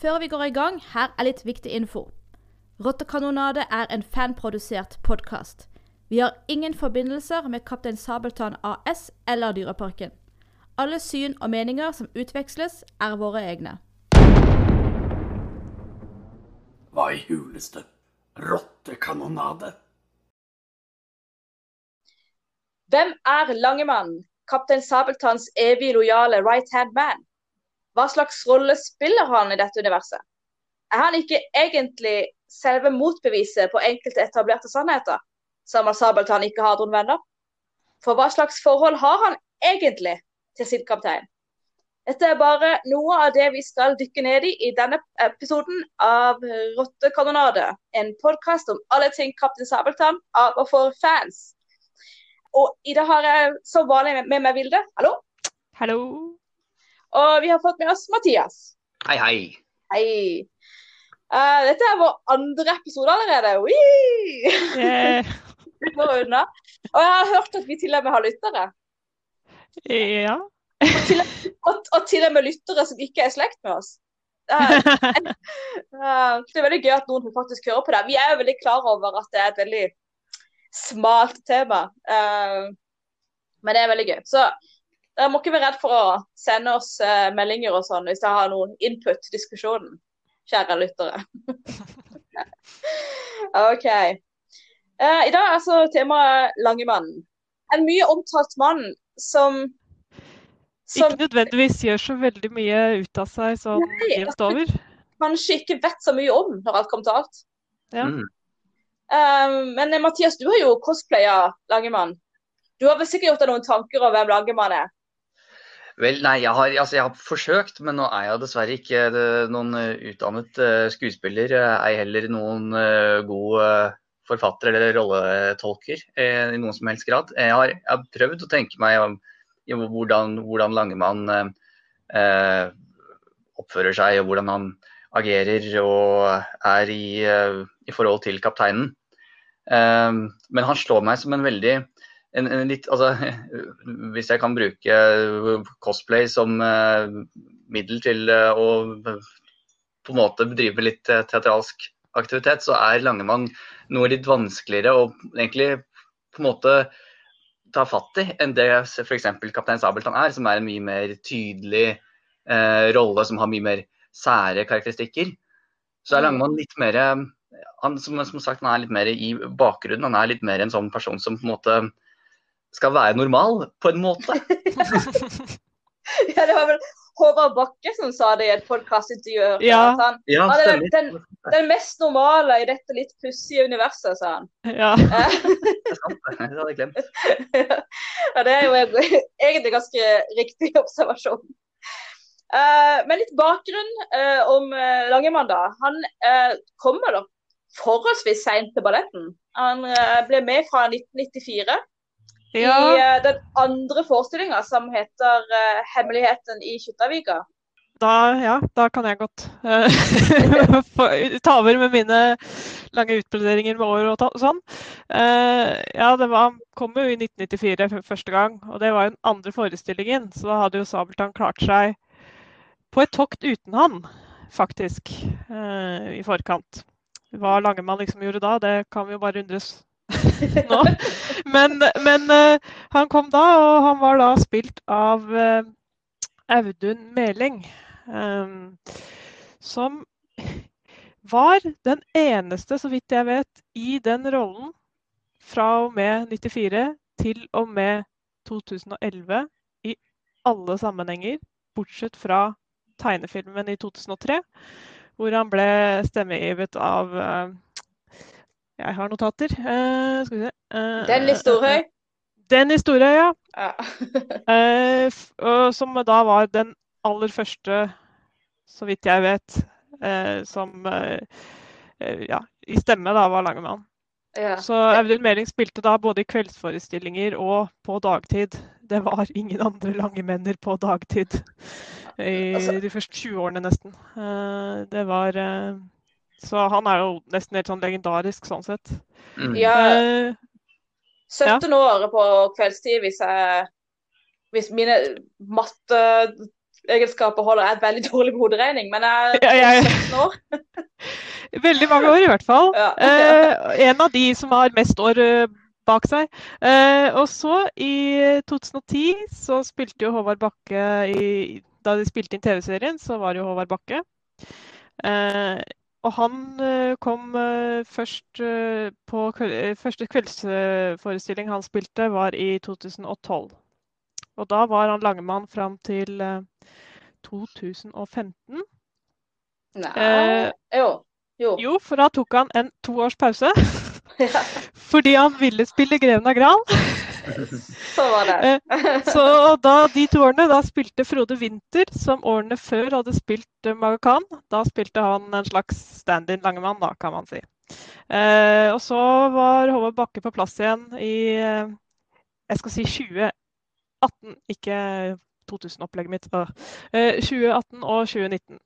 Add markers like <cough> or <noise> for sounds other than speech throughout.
Før vi går i gang, her er litt viktig info. Rottekanonade er en fanprodusert podkast. Vi har ingen forbindelser med Kaptein Sabeltann AS eller Dyreparken. Alle syn og meninger som utveksles, er våre egne. Hva i huleste? Rottekanonade? Hvem er Langemann, kaptein Sabeltanns evig lojale right hand man? Hva slags rolle spiller han i dette universet? Er han ikke egentlig selve motbeviset på enkelte etablerte sannheter, som at Sabeltann ikke har noen venner? For hva slags forhold har han egentlig til sin kaptein? Dette er bare noe av det vi skal dykke ned i i denne episoden av Rottekanonade. En podkast om alle ting Kaptein Sabeltann av og for fans. Og i dag har jeg som vanlig med meg Vilde. Hallo. Hallo. Og vi har fått med oss Mathias. Hei, hei. Hei. Uh, dette er vår andre episode allerede. Yeah. <laughs> Og jeg har hørt at vi til og med har lyttere. Ja. Og til, og, og til og med lyttere som ikke er i slekt med oss. Det er, uh, det er veldig gøy at noen faktisk hører på det. Vi er jo veldig klar over at det er et veldig smalt tema. Uh, men det er veldig gøy. Så dere må ikke være redd for å sende oss uh, meldinger og sånn hvis dere har noen input til diskusjonen, kjære lyttere. <laughs> OK. Uh, I dag er altså temaet Langemannen. En mye omtalt mann som, som Ikke nødvendigvis gjør så veldig mye ut av seg sånn Nei, jevnt over. kanskje ikke vet så mye om når alt kommer til alt. Ja. Mm. Um, men eh, Mathias, du har jo cosplaya Langemann. Du har vel sikkert gjort deg noen tanker om hvem Langemann er? Vel, nei, jeg har, altså, jeg har forsøkt, men nå er jeg dessverre ikke eh, noen eh, utdannet eh, skuespiller. Ei heller noen god forfatter eller rolletolker i noen som helst grad. Jeg har, jeg har prøvd å tenke meg om hvordan, hvordan Langemann eh, oppfører seg, og hvordan han agerer og er i, i forhold til kapteinen. Eh, men han slår meg som en veldig en, en litt, altså, <laughs> hvis jeg kan bruke cosplay som uh, middel til uh, å på en måte bedrive litt uh, teatralsk aktivitet, så er Langemann noe litt vanskeligere å egentlig på en måte ta fatt i enn det f.eks. Kaptein Sabeltann er, som er en mye mer tydelig eh, rolle, som har mye mer sære karakteristikker. Så er Langemann litt mer han, som, som sagt, han er litt mer i bakgrunnen. Han er litt mer en sånn person som på en måte skal være normal, på en måte. <laughs> Ja, det var vel Håvard Bakke som sa det i et podkastintervju. Ja. Han, Ja, han den, den, den mest normale i dette litt pussige universet, sa han. Ja. <laughs> Det sant, det. Det hadde jeg glemt. <laughs> ja, det er jo en- egentlig ganske riktig observasjon. Uh, men litt bakgrunn uh, om uh, Langemann, da. Han uh, kommer da forholdsvis seint til balletten. Han ble med fra 1994 i ja. eh, den andre forestillinga som heter uh, 'Hemmeligheten i Kjuttaviga'. Da, ja, da kan jeg godt eh, <laughs> ta over med mine lange utbroderinger med år og ta, sånn. Uh, ja, det var, kom jo i 1994 for første gang, og det var jo den andre forestillingen. Så da hadde jo Sabeltann klart seg på et tokt uten han, faktisk, i forkant. Hva Langemann liksom gjorde da, det kan vi jo bare undres nå. Men, men uh, han kom da, og han var da spilt av uh, Audun Meling. Um, som var den eneste, så vidt jeg vet, i den rollen fra og med 94 til og med 2011 i alle sammenhenger, bortsett fra tegnefilmen i 2003, hvor han ble stemmegivet av eh, Jeg har notater. Uh, skal vi se. Uh, Dennis eh, eh, Storhøy. Dennis Storhøy, ja. Ja. <laughs> uh, som da var den aller første, så vidt jeg vet, eh, som eh, eh, ja, i stemme da var Langemann. ja. Så Audun Meling spilte da både i kveldsforestillinger og på dagtid. Det var ingen andre langemenner på dagtid i Altså- de første 20 årene nesten. Eh, Det var eh, Så han er jo nesten helt sånn legendarisk sånn sett. Mm. ja. Eh, 17 år på kveldstid hvis jeg Hvis mine matteegenskaper holder. Jeg er veldig dårlig på hoderegning, men jeg Ja, er jeg- 17 år. Veldig mange år i hvert fall. Ja. Eh, en av de som har mest år eh, bak seg. Eh, og så i 2010 så spilte jo Håvard Bakke i Da de spilte inn TV-serien, så var det jo Håvard Bakke. Eh, og han eh, kom eh, først eh, på Første kveldsforestilling han spilte, var i 2012. Og da var han Langemann fram til eh, 2015. Nei. Eh, jo. Jo. Jo, for da tok han en to års pause. <laughs> Fordi han ville spille 'Greven av Gran'. <laughs> så var det. Så da, de to årene, da spilte Frode Winther, som årene før hadde spilt Magakan. Da spilte han en slags stand-in Langemann, da, kan man si. Eh, og så var Håvard Bakke på plass igjen i eh, jeg skal si 2018, ikke 2000-opplegget mitt. Eh, 2018 og 2019.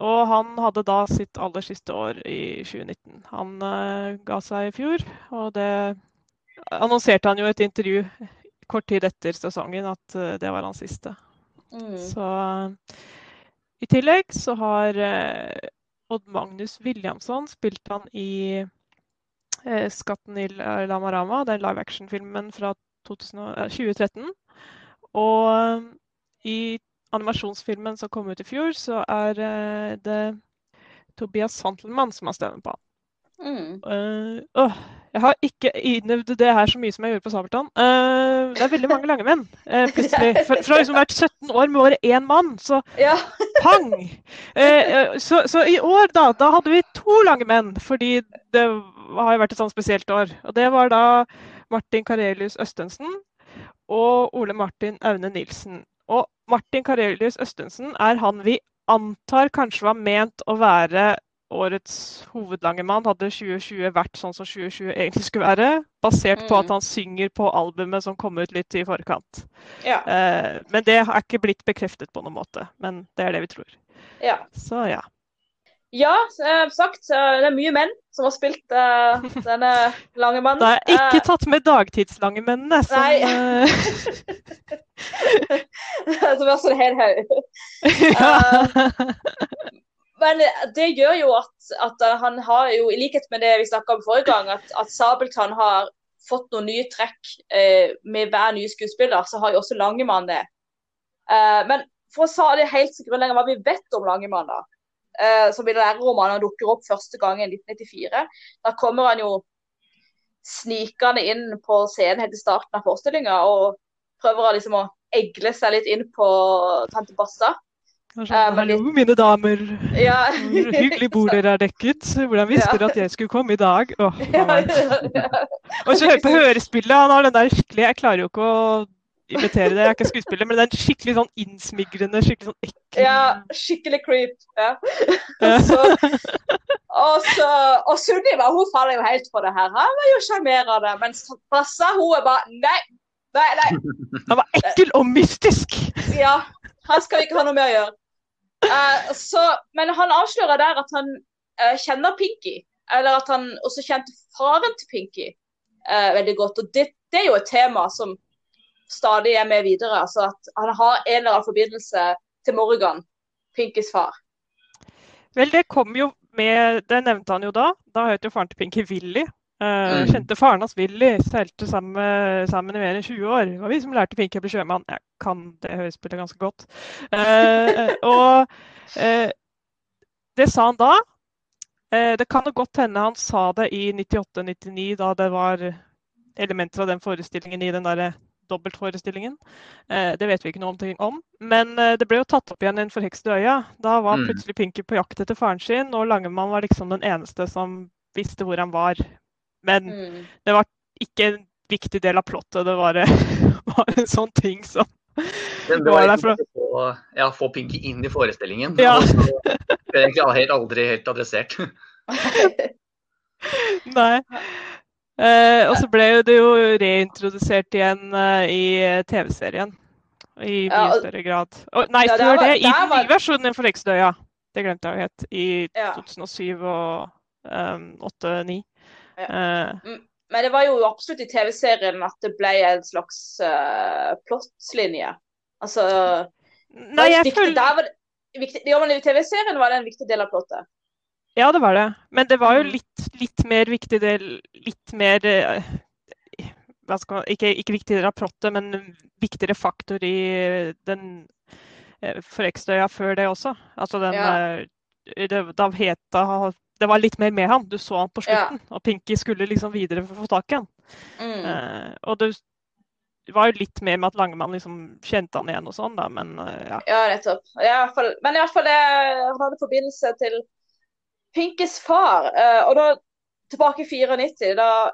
Og han hadde da sitt aller siste år i 2019. Han eh, ga seg i fjor, og det annonserte han jo et intervju kort tid etter sesongen at eh, det var hans siste. Mm. Så i tillegg så har eh, Odd Magnus Williamson spilt han i eh, 'Skatten i La- Lamarama', den live action-filmen fra 2000, og- eh, 2013. Og i animasjonsfilmen som kom ut i fjor, så er det Tobias Santelmann som har stemmen på han. Mm. Uh, jeg har ikke innøvd det her så mye som jeg gjorde på Sabeltann. Uh, det er veldig mange lange menn, uh, <laughs> plutselig. Fra, fra liksom vært 17 år med bare én mann, så Ja. pang! Eh, så, så i år, da, da hadde vi to lange menn, fordi det har jo vært et sånn spesielt år. Og det var da Martin Karelius Østensen og Ole Martin Aune Nilsen. Og Martin Karelius Østensen er han vi antar kanskje var ment å være årets hovedlange mann. Hadde 2020 vært sånn som 2020 egentlig skulle være, basert på Mm. at han synger på albumet som kom ut litt i forkant. Ja. Eh, men det er ikke blitt bekreftet på noen måte. Men det er det vi tror. ja. Så ja. Ja, som sagt, eh, det er mye menn som har spilt uh, denne <laughs> lange mannen. Da er ikke Eh, tatt med dagtidslange mennene. Som, Nei. eh, <laughs> som er sånn hel haug. Men det gjør jo at, at han har jo, i likhet med det vi snakka om forrige gang, at, at Sabeltann har fått noen nye trekk eh, med hver nye skuespiller, så har jo også Langemann det. Eh, men for å sa det helt så grunnleggende hva vi vet om Langemann, da, eh, som vi lærer om dukker opp første gang i 1994, da kommer han jo snikende inn på scenen helt i starten av forestillinga og prøver liksom å egle seg litt inn på tante Bassa. Sånn, Hallo, litt... Mine damer. Ja. Hyggelig bord <laughs> dere er dekket. Hvordan visste Ja. dere at jeg skulle komme i dag? Åh, Ja, ja, ja. Og så hør på hørespillet. Han har den der skikkelig Jeg klarer jo ikke å imitere det, jeg er ikke skuespiller, men det er en skikkelig sånn innsmigrende, skikkelig sånn ekkel ja, skikkelig creep. Ja. Ja. <laughs> <laughs> Og så, og Sunniva hun faller jo helt for det her. Han var jo sjarmerende. Mens Bassa hun er bare Nei, nei, nei. Han var ekkel og mystisk! Ja, han skal vi ikke ha noe med å gjøre. Uh, så, men han avslører der at han uh, kjenner Pinky. Eller at han også kjente faren til Pinky uh, veldig godt. Og det, det er jo et tema som stadig er med videre. Altså at han har en eller annen forbindelse til Morgan, Pinkys far. Vel, det kom jo med Det nevnte han jo da. Da het jo faren til Pinky Willy. Mm. Kjente faren hans Willy. Seilte sammen, sammen i mer enn 20 år. Det var vi som lærte Pinky å bli sjømann. Jeg kan det høyspillet ganske godt. Uh, og uh, det sa han da. Det kan jo godt hende han sa det i 98-99, da det var elementer av den forestillingen i den derre dobbeltforestillingen. Det vet vi ikke noe om. Men det ble jo tatt opp igjen i Den forhekste øya. Da var Mm. plutselig Pinky på jakt etter faren sin, og Langemann var liksom den eneste som visste hvor han var. Men Mm. det var ikke en viktig del av plottet. Det var, <laughs> var en sånn ting som Men det var var egentlig å ja, få Pinky inn i forestillingen. Ja. <laughs> Altså, det er egentlig helt, aldri helt adressert. <laughs> Nei. Eh, og så ble jo det jo reintrodusert igjen eh, i TV-serien. I mye Ja, og- større grad. Og, nei, Ja, før var- det, i den var- nye versjonen av Forhekstøya. Det glemte jeg jo helt. I Ja. 2007 og um, 8-9. Ja. Eh, Men det var jo absolutt i TV-serien at det ble en slags uh, plottlinje. Altså Nei, jeg viktig, føler der var det, viktig, ja, men I TV-serien var det en viktig del av plottet. Ja, det var det. Men det var jo Mm. litt, litt mer viktig del Litt mer eh, man, ikke, ikke viktig del av plottet, men viktigere faktor i den Forextøya før det også. Altså den Ja. det, Da Heta Det var litt mer med han. Du så han på Ja. slutten. Og Pinky skulle liksom videre for å få tak i han. Mm. Uh, og det var jo litt mer med at Langemann liksom kjente han igjen og sånn, da, men uh, ja. Ja, nettopp. Ja, for, men i hvert fall det, han hadde forbindelse til Pinkys far. Uh, og da, tilbake i 94, da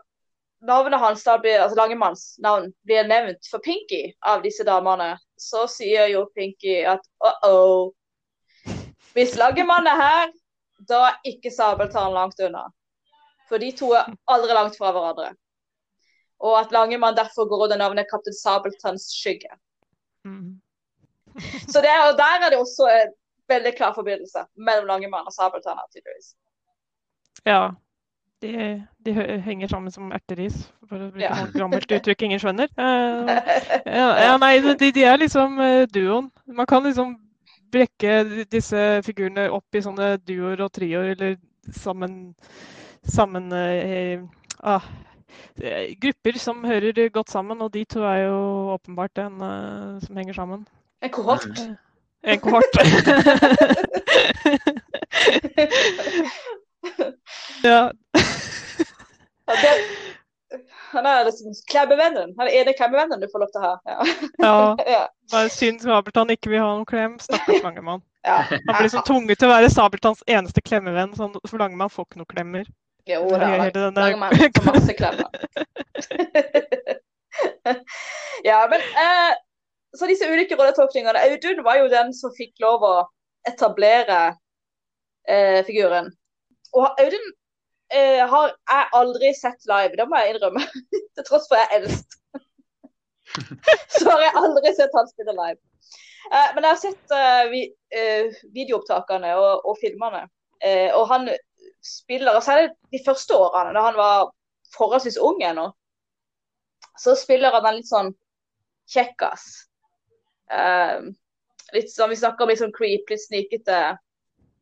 navnet hans, da blir, altså Langemanns navn, blir nevnt for Pinky av disse damene, så sier jo Pinky at uh-oh. Hvis Langemann er her, da er ikke Sabeltann langt unna. For de to er aldri langt fra hverandre. Og at Langemann derfor går under navnet Kaptein Sabeltanns skygge. Mm. <laughs> Så det er, der er det også en veldig klar forbindelse mellom Langemann og Sabeltann. tydeligvis. Ja. De, de henger sammen som erteris, for å bruke Ja. et gammelt uttrykk ingen skjønner. Uh, <laughs> ja, ja, nei, de, de er liksom eh, duoen. Man kan liksom brekke disse figurene opp i sånne duoer og trioer, eller sammen, sammen eh, ah, eh, Grupper som hører godt sammen, og de to er jo åpenbart en uh, som henger sammen. En kohort. <laughs> En kohort. <laughs> ja. Ja, det, <laughs> han er liksom klemmevennen. Han er ene klemmevennen du får lov til å ha. Ja. <laughs> ja. Bare synd Sabeltann ikke vil ha noen klem. Stakkars Langemann. ja. Han blir liksom tvunget til å være Sabeltanns eneste klemmevenn, så for Langemann får ikke noen klemmer. Jo da, Langemann får masse <laughs> klemmer. <laughs> ja, men eh, Så disse ulike rolletolkningene. Audun var jo den som fikk lov å etablere eh, figuren. Og Audun eh, har jeg aldri sett live, det må jeg innrømme. <laughs> Til tross for jeg er eldst. <laughs> Så har jeg aldri sett han spille live. Eh, men jeg har sett eh, vi, eh, videoopptakene og, og filmene. Eh, og han spiller, særlig de første årene, da han var forholdsvis ung ennå, så spiller han en litt sånn kjekkas. Eh, litt sånn, Vi snakker om litt sånn creep, litt snikete.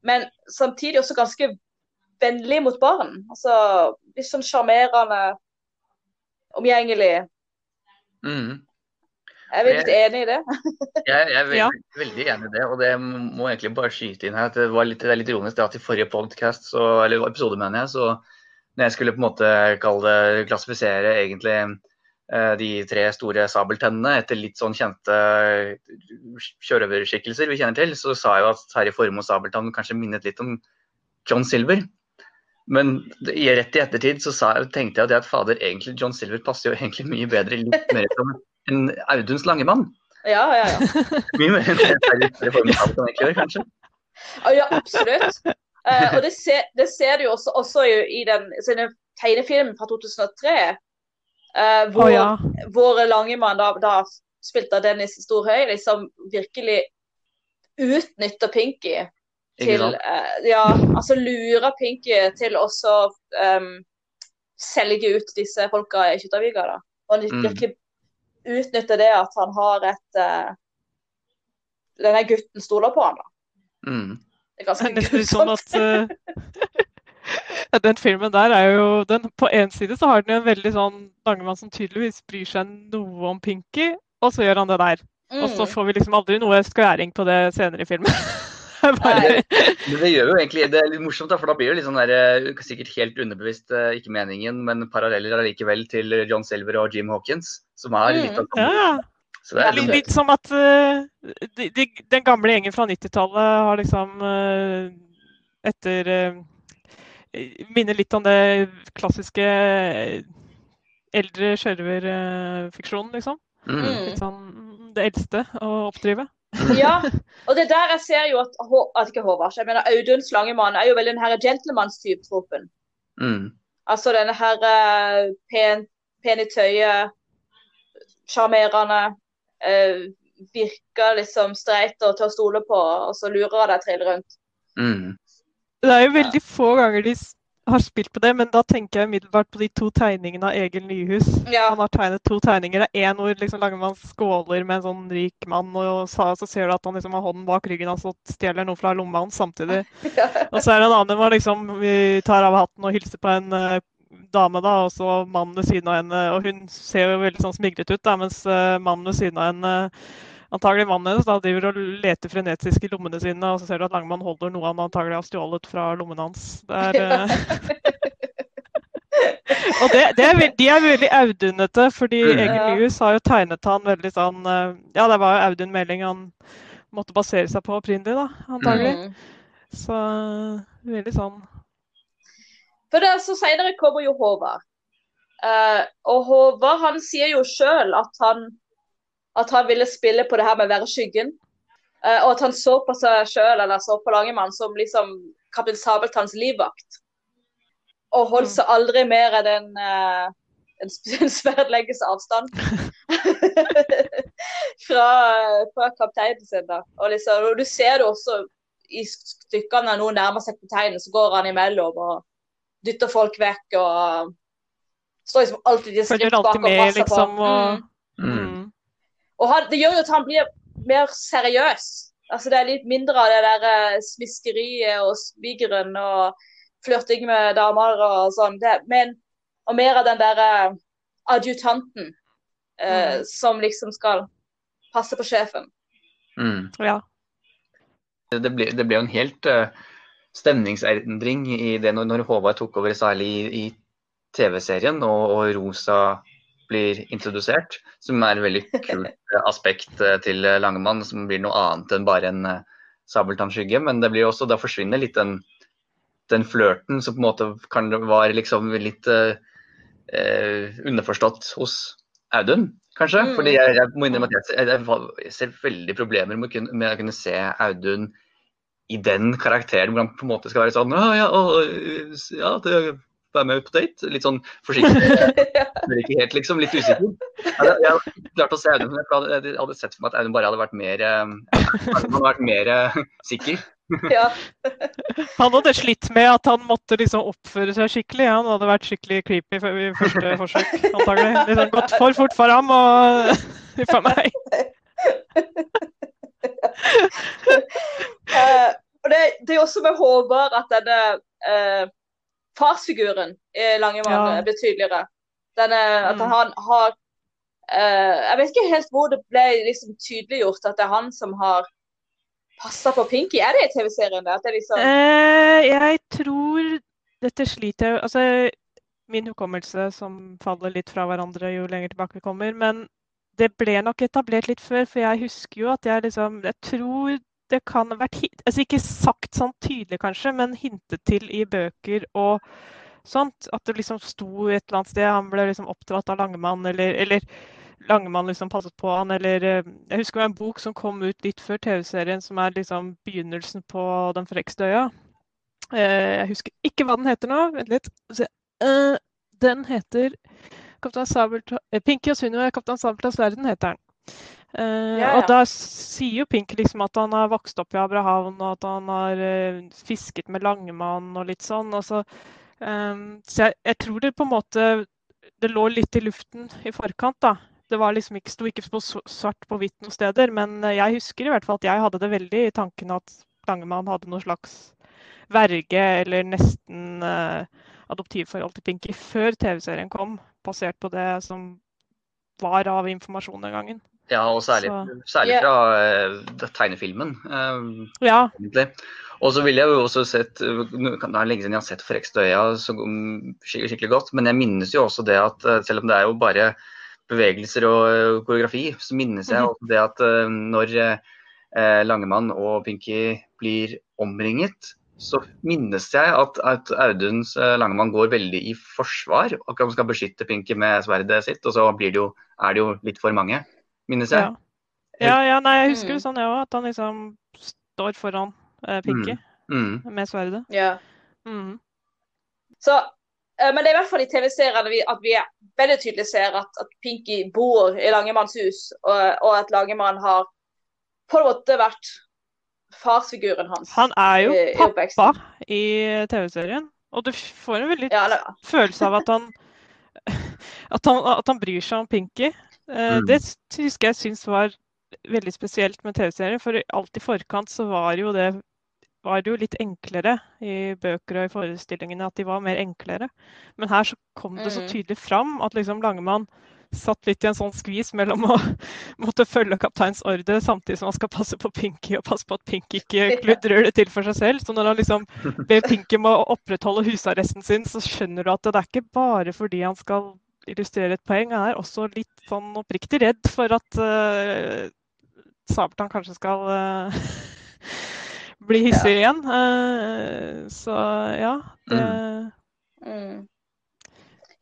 Men samtidig også ganske vennlig mot barn. Altså litt sånn sjarmerende, omgjengelig. Mm. Er veldig enig i det? <laughs> Jeg, jeg er veldig, Ja. veldig enig i det, og det må egentlig bare skyte inn her. Det, var litt, det er litt ironisk det at i forrige podcast, så, eller episode, mener jeg, så når jeg skulle på en måte kalle det, klassifisere egentlig eh, de tre store sabeltennene etter litt sånn kjente sjørøverskikkelser vi kjenner til, så sa jeg jo at Terje Formoe Sabeltann kanskje minnet litt om John Silver. Men i rett i ettertid så sa, jeg- tenkte jeg at, jeg at fader, egentlig John Silver passer jo egentlig mye bedre litt mer som en Auduns Langemann. Ja, ja, ja. <laughs> Mye mer enn det Terje Formoe Sabeltann egentlig gjør, kanskje. Ja, absolutt. Uh, og det ser, det ser du jo også, også i, i den sine tegnefilmen fra 2003, uh, hvor, oh, ja. hvor Langemann, da, da spilt av Dennis Storhøy, liksom virkelig utnytter Pinky til sant? eh, Ja, altså lurer Pinky til også um, selge ut disse folka i Kjuttaviga, da. Og han Mm. virkelig utnytter det at han har et uh, Denne gutten stoler på han, da. Mm. Det er ganske <laughs> nesten sånn grusomt. at eh, <laughs> Den filmen der er jo den, På én side så har den jo en veldig sånn Langemann som tydeligvis bryr seg noe om Pinky, og så gjør han det der. Og så Mm. får vi liksom aldri noe skværing på det senere i filmen. <laughs> <laughs> Bare, Men det gjør jo egentlig det er litt morsomt, for da blir det litt sånn der, eh, sikkert helt underbevisst, eh, ikke meningen, men paralleller allikevel til John Silver og Jim Hawkins, som er litt av ja, ja. Så det er Litt, litt, litt som at uh, de, de, den gamle gjengen fra 90-tallet har liksom uh, etter uh, Minner litt om det klassiske eldre sjørøverfiksjonen, liksom. mm. Litt sånn mm, det eldste å oppdrive. <laughs> Ja, og det er der jeg ser jo at, at ikke Håvard, jeg mener Audun Slangemann er jo veldig den her gentlemanstype-tropen. Mm. Altså denne her eh, pen, pen i tøyet, sjarmerende, eh, virker liksom streit og til å stole på, og så lurer han deg trill rundt. Mm. Det er jo veldig få ganger de har spilt på det, men da tenker jeg umiddelbart på de to tegningene av Egil Nyhus. Ja. Han har tegnet to tegninger. Det er én hvor liksom Langemann skåler med en sånn rik mann, og så, så ser du at han liksom har hånden bak ryggen hans og stjeler noe fra lomma hans samtidig. <laughs> Og så er det en annen hvor liksom vi tar av hatten og hilser på en uh, dame, da, og så mannen ved siden av henne. Og hun ser jo veldig sånn smigret ut, da, mens uh, mannen ved siden av henne uh, antagelig mannen hennes da driver og leter frenetisk i lommene sine, og så ser du at Langemann holder noe han antagelig har stjålet fra lommene hans. Det er, og det, det er, de er veldig audunete, fordi Mm. Egil Ja. Nyhus har jo tegnet han veldig sånn Ja, det var jo Audun Meling han måtte basere seg på opprinnelig, da, antagelig. Mm. Så veldig sånn For det, så Senere kommer jo Håvard. Uh, og Håvard han sier jo sjøl at han, at han ville spille på det her med å være skyggen. Eh, og at han så på seg sjøl, eller så på Langemann, som liksom kaptein Sabeltanns livvakt. Og holdt seg aldri mer enn en, eh, en, <laughs> en sverdlegges avstand <laughs> fra, fra kapteinen sin. da. Og liksom, og Du ser det også i stykkene når noen nærmer seg kapteinen, så går han imellom og dytter folk vekk og står liksom alltid i skritt bak alltid og med, passer liksom. på. Mm. Og han, det gjør jo at han blir mer seriøs. Altså Det er litt mindre av det der eh, smiskeriet og svigeren og flørting med damer og sånn. Det, men, og mer av den der eh, adjutanten eh, Mm. som liksom skal passe på sjefen. Mm. ja. Det ble, det ble jo en helt uh, stemningsendring i det når, når Håvard tok over, særlig i, i TV-serien, og, og Rosa blir introdusert, som er et veldig kult eh, aspekt eh, til eh, Langemann, som blir noe annet enn bare en uh, sabeltannskygge. Men det blir også, da forsvinner litt den, den flørten som på en måte kan var liksom litt eh, eh, underforstått hos Audun, kanskje. Mm. Fordi jeg, jeg må innrømme at jeg, jeg, jeg ser veldig problemer med, å kunne- med å kunne se Audun i den karakteren hvor han på en måte skal være sånn Ja, ja, å, ja det, være med på date. Litt sånn forsiktig. <laughs> ikke helt, liksom. Litt usikker. Jeg, jeg klarte å se Audun, for jeg hadde, sett for meg at Audun bare hadde vært mer eh, hadde vært mer eh, sikker. ja. <laughs> Han hadde slitt med at han måtte liksom oppføre seg skikkelig. Han hadde vært skikkelig creepy i første <laughs> forsøk, antagelig. Liksom gått for fort for ham og for meg. uh, og det, det er også med Håvard at denne eh, farsfiguren i Langemann Ja. blir tydeligere. Denne, at Mm. han har uh, Jeg vet ikke helt hvor det ble liksom tydeliggjort at det er han som har passa på Pinky. Er det i TV-serien? det? Det liksom Eh, jeg tror Dette sliter jeg Altså, min hukommelse som faller litt fra hverandre jo lenger tilbake vi kommer. Men det ble nok etablert litt før, for jeg husker jo at jeg liksom Jeg tror det kan ha vært altså Ikke sagt sånn tydelig, kanskje, men hintet til i bøker og sånt. At det liksom sto et eller annet sted Han ble liksom oppdratt av Langemann, eller, eller Langemann liksom passet på han, eller eh, Jeg husker det var en bok som kom ut litt før TV-serien, som er liksom begynnelsen på Den forrekste øya. Eh, Jeg husker ikke hva den heter nå. Vent litt. Eh, Den heter Kaptein Sabeltann Pinky og Sunniva, Kaptein Sabeltanns verden heter den. Ja, ja. Og da sier jo Pinky liksom at han har vokst opp i Abrahavn, og at han har uh, fisket med Langemann og litt sånn. Og så um, så jeg, jeg tror det på en måte Det lå litt i luften i forkant, da. Det var liksom ikke, sto ikke på svart på hvitt noen steder, men jeg husker i hvert fall at jeg hadde det veldig i tanken at Langemann hadde noe slags verge eller nesten uh, adoptivforhold til Pinky før TV-serien kom, basert på det som var av informasjon den gangen. Ja, og særlig, særlig fra yeah. tegnefilmen. eh, Ja, egentlig. Og så ville jeg jo også sett Det er lenge siden jeg har sett Forrekstøya så mm, skikkelig, skikkelig godt, men jeg minnes jo også det at eh, selv om det er jo bare bevegelser og eh, koreografi, så minnes jeg Mhm. også det at eh, når Langemann og Pinky blir omringet, så minnes jeg at, at Auduns Langemann går veldig i forsvar. Akkurat som skal beskytte Pinky med sverdet sitt, og så blir det jo, er det jo litt for mange, minnes jeg. ja. ja, ja nei, jeg husker Mm. jo sånn, jeg òg, at han liksom står foran eh, Pinky Mm. med sverdet. Ja. Mm. Så, eh, men det er i hvert fall i TV-seriene vi, at vi er veldig tydelig ser at, at Pinky bor i Langemanns hus, og, og at Langemann har på en måte vært farsfiguren hans. Han er jo i pappa i, i TV-serien, Og du får en veldig Ja, følelse av at han, <laughs> at han, at han bryr seg om Pinky. Eh, Mm. Det husker jeg syns var veldig spesielt med TV-serien. For alt i forkant så var jo det var det jo litt enklere i bøker og i forestillingene at de var mer enklere. Men her så kom det så Mm. tydelig fram at liksom Langemann satt litt i en sånn skvis mellom å <laughs> måtte følge kapteins ordre samtidig som han skal passe på Pinky og passe på at Pinky ikke <laughs> kludrer det til for seg selv. Så når han liksom ber Pinky om å opprettholde husarresten sin, så skjønner du at det er ikke bare fordi han skal illustrere et poeng, er også litt sånn oppriktig redd for at uh, Sabeltann kanskje skal uh, <laughs> bli hissig igjen. Uh, så ja, det mm.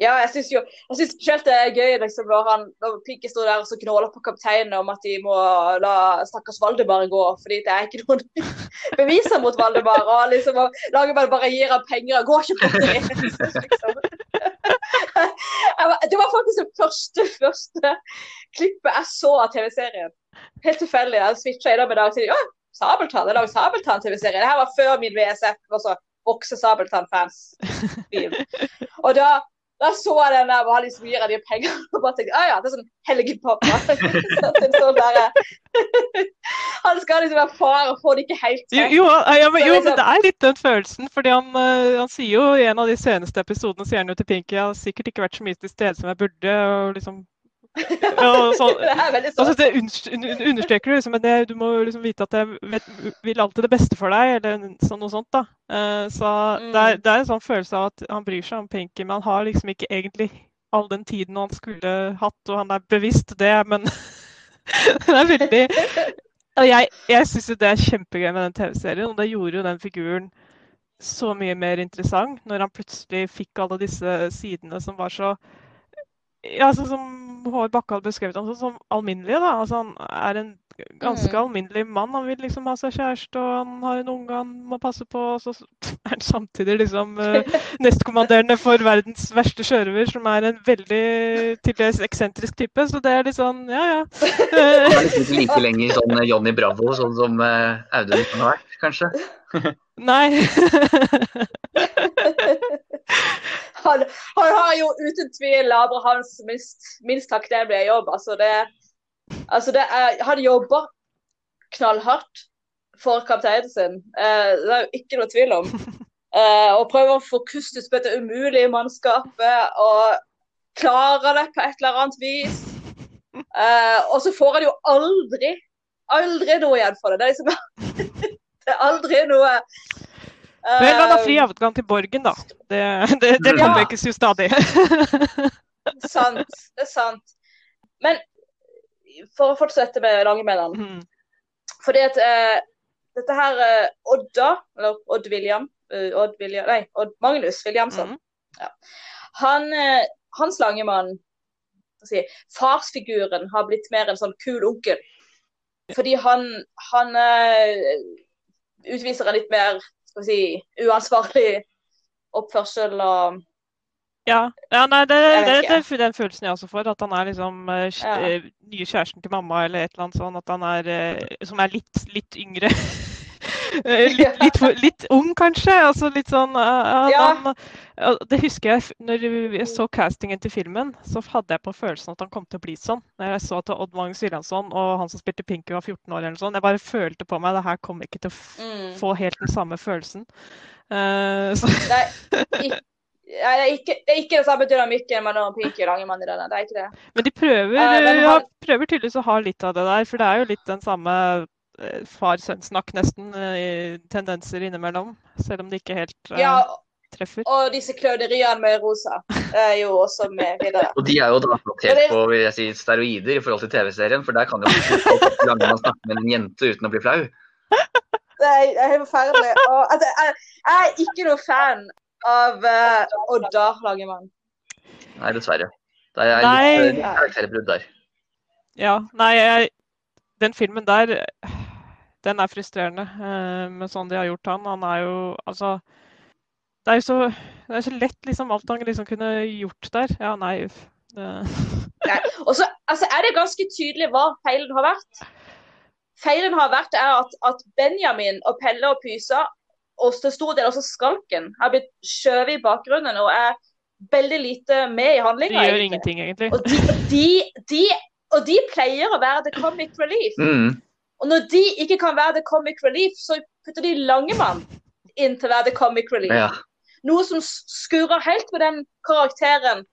Ja, jeg syns jo jeg synes spesielt det er gøy liksom, når, han, når Pinky står der og så gnåler på kapteinen om at de må la stakkars Valdemar gå, fordi det er ikke noen <laughs> beviser mot Valdemar. Og liksom og Lagermann bare gir ham penger og går ikke på <laughs> det. Liksom. Jeg Det var faktisk det første, første klippet jeg så av TV-serien. Helt tilfeldig. Jeg switcha innom i dag til ja, Sabeltann. Det er laget Sabeltann-TV-serie. Det her var før min VSF, også vokse Sabeltann-fans. <laughs> Og da, da så jeg den der hvor han liksom gir av de pengene <laughs> og bare tenkte ah, ja, det er sånn helgepappa. <laughs> sånn <laughs> han skal liksom være far og får det ikke helt Jo, til. jo, ja, men, jo, liksom- men det er litt den følelsen. fordi han, eh, han sier jo i en av de seneste episodene sier han jo til Pinky jeg har sikkert ikke vært så mye til stede som jeg burde. og liksom og så, <laughs> det er veldig altså, sånn. det understreker du liksom, men det, du må liksom vite at jeg vet, vil alltid det beste for deg, eller sånn, noe sånt. da. Uh, så det, er, Mm. det er en sånn følelse av at han bryr seg om Pinky, men han har liksom ikke egentlig all den tiden han skulle hatt, og han er bevisst det, men <laughs> det er veldig og jeg, jeg syns jo det er kjempegøy med den TV-serien, og det gjorde jo den figuren så mye mer interessant når han plutselig fikk alle disse sidene som var så ja, sånn som Håvard Bakke hadde beskrevet ham, som alminnelig. da. Altså, han er en ganske Mm. alminnelig mann. Han vil liksom ha seg kjæreste, og han har en unge han må passe på. Og så <laughs> er han samtidig liksom eh, <laughs> nestkommanderende for verdens verste sjørøver, som er en veldig til dels eksentrisk type. Så det er litt sånn, ja ja. <laughs> Han er liksom ikke like lenger sånn Johnny Bravo, sånn som eh, Audun kan ha vært, kanskje. Nei. Han, han har jo uten tvil Abrahams minst, minst takknemlige jobb. Altså det, altså det er, han jobber knallhardt for kapteinen sin. Eh, det er jo ikke noe tvil om. <laughs> Eh, og prøver å få kustus på dette umulige mannskapet, og klarer det på et eller annet vis. Eh, og så får han jo aldri, aldri noe igjen for det. Det er liksom <laughs> det er aldri noe Vel, han har eh, fri adgang til Borgen, da. Det, det, det Ja. påpekes jo stadig. <laughs> sant. Det er sant. Men for å fortsette med Langemennene. Mm. Fordi at eh, dette her eh, Odda, eller Odd William, eh, Odd William Nei, Odd Magnus Williamson. Mhm. Han, eh, hans Langemann si, Farsfiguren har blitt mer en sånn kul onkel. Fordi han, han eh, utviser en litt mer skal vi si, uansvarlig oppførsel og Ja, ja nei, det, det, det er den følelsen jeg også får. At han er liksom eh, Ja. eh, nye kjæresten til mamma eller et eller annet sånn, At han er eh, som er litt, litt yngre. <laughs> Eh, litt, litt, litt ung, kanskje. Altså litt sånn uh, Ja. han, Det husker jeg når jeg så castingen til filmen, så hadde jeg på følelsen at han kom til å bli sånn. Når jeg så at Odd Magnus Williamson og han som spilte Pinky var 14 år eller noe sånt. Jeg bare følte på meg det her kommer ikke til å mm. få helt den samme følelsen. Uh, så Nei, ikke, det, er ikke, det er ikke den samme dynamikken mellom Pinky og Langemann i denne. Det er ikke det. Men de prøver, uh, men ja, prøver tydeligvis å ha litt av det der, for det er jo litt den samme far-sønn-snakk nesten, eh, i tendenser innimellom. Selv om det ikke helt eh, Ja, treffer. og disse kløneriene med Rosa er jo også med videre. <laughs> Og de er jo da Men på vil jeg si, steroider i forhold til TV-serien, for der kan jo Langemann snakke med en jente uten å bli flau. Det er, det er helt forferdelig. Og, altså, jeg, jeg er ikke noe fan av uh, Odda Langemann. Nei, dessverre. Det er litt, eh, litt karakterbrudd der. Ja, nei, jeg, den filmen der, den er frustrerende eh, med sånn de har gjort han. Han er jo Altså Det er jo så, det er så lett, liksom, alt han liksom kunne gjort der. Ja, nei, uff. <laughs> Og så altså, er det ganske tydelig hva feilen har vært. Feilen har vært er at, at Benjamin og Pelle og Pysa og til stor del også skalken, har blitt skjøvet i bakgrunnen og er veldig lite med i De gjør gjør ingenting, egentlig. Og de, de, de, og de pleier å være the comic relief. Mm. Og når de ikke kan være the comic relief, så putter de Langemann inn til å være the comic relief. Ja. Noe som skurrer helt med den karakteren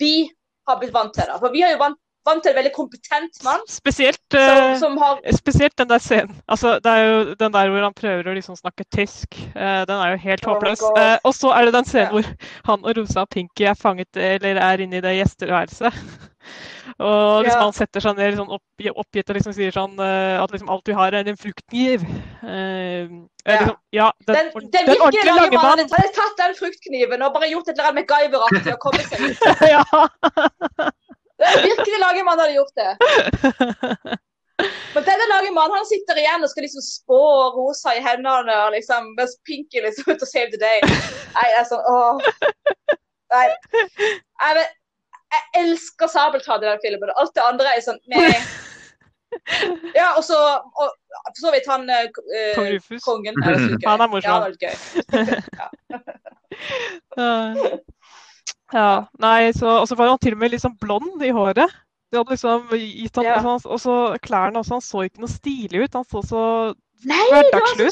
vi har blitt vant til. Da. For vi har jo vant, vant til en veldig kompetent mann Spesielt, som, eh, som har spesielt den der scenen. Altså, det er jo den der hvor han prøver å liksom snakke tysk. Eh, den er jo helt Oh håpløs. Oh Eh, og så er det den scenen Ja. hvor han og Rosa og Pinky er fanget, eller er inne i det gjesteværelset. Og liksom Ja. han setter seg ned sånn opp, oppgitt og liksom sier sånn eh, at liksom alt vi har er en fruktkniv. Eh, Ja. Liksom, ja, den, den, den den virkelige ordentlige Langemann Langemann. hadde, tatt den fruktkniven og bare gjort et eller annet MacGyver-aktig og kommet seg ut. <laughs> ja. Den virkelige Langemann hadde gjort det. Men denne Langemann han sitter igjen og skal liksom spå Rosa i hendene, og liksom, mens Pinky liksom ut og save the day. Nei, jeg er sånn åh. Nei. Jeg, vet, jeg elsker Sabeltann i den filmen. Alt det andre er sånn med... <laughs> Ja, og så for så vidt han eh, Kong Rufus. kongen. Er det gøy. Han er morsom. Ja, det var gøy. <laughs> Eh, Ja, nei, så, og så var han til og med liksom blond i håret. De hadde liksom gitt han, Ja. altså, han- Og så klærne også, han så ikke noe stilig ut. Han så så Nei, var så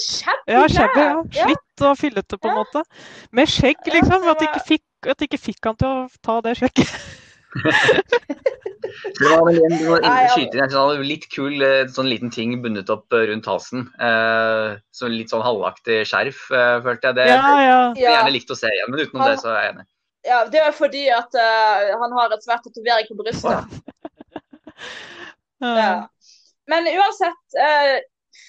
ja, shabby, ja. slitt og fillete på en Ja. måte. Med skjegg, Ja, liksom. At de ikke fikk, at de ikke fikk han til å ta det skjegget. Det var vel en, det var en sånn litt kul eh, sånn liten ting bundet opp eh, rundt halsen. Eh, så litt sånn halvaktig skjerf, eh, følte jeg. Det Ja, ja. jeg gjerne likt å se igjen, men utenom Han- det så er jeg enig. Ja, det er fordi at uh, han har et svært tatovering på brystet. Ja. Men uansett, uh,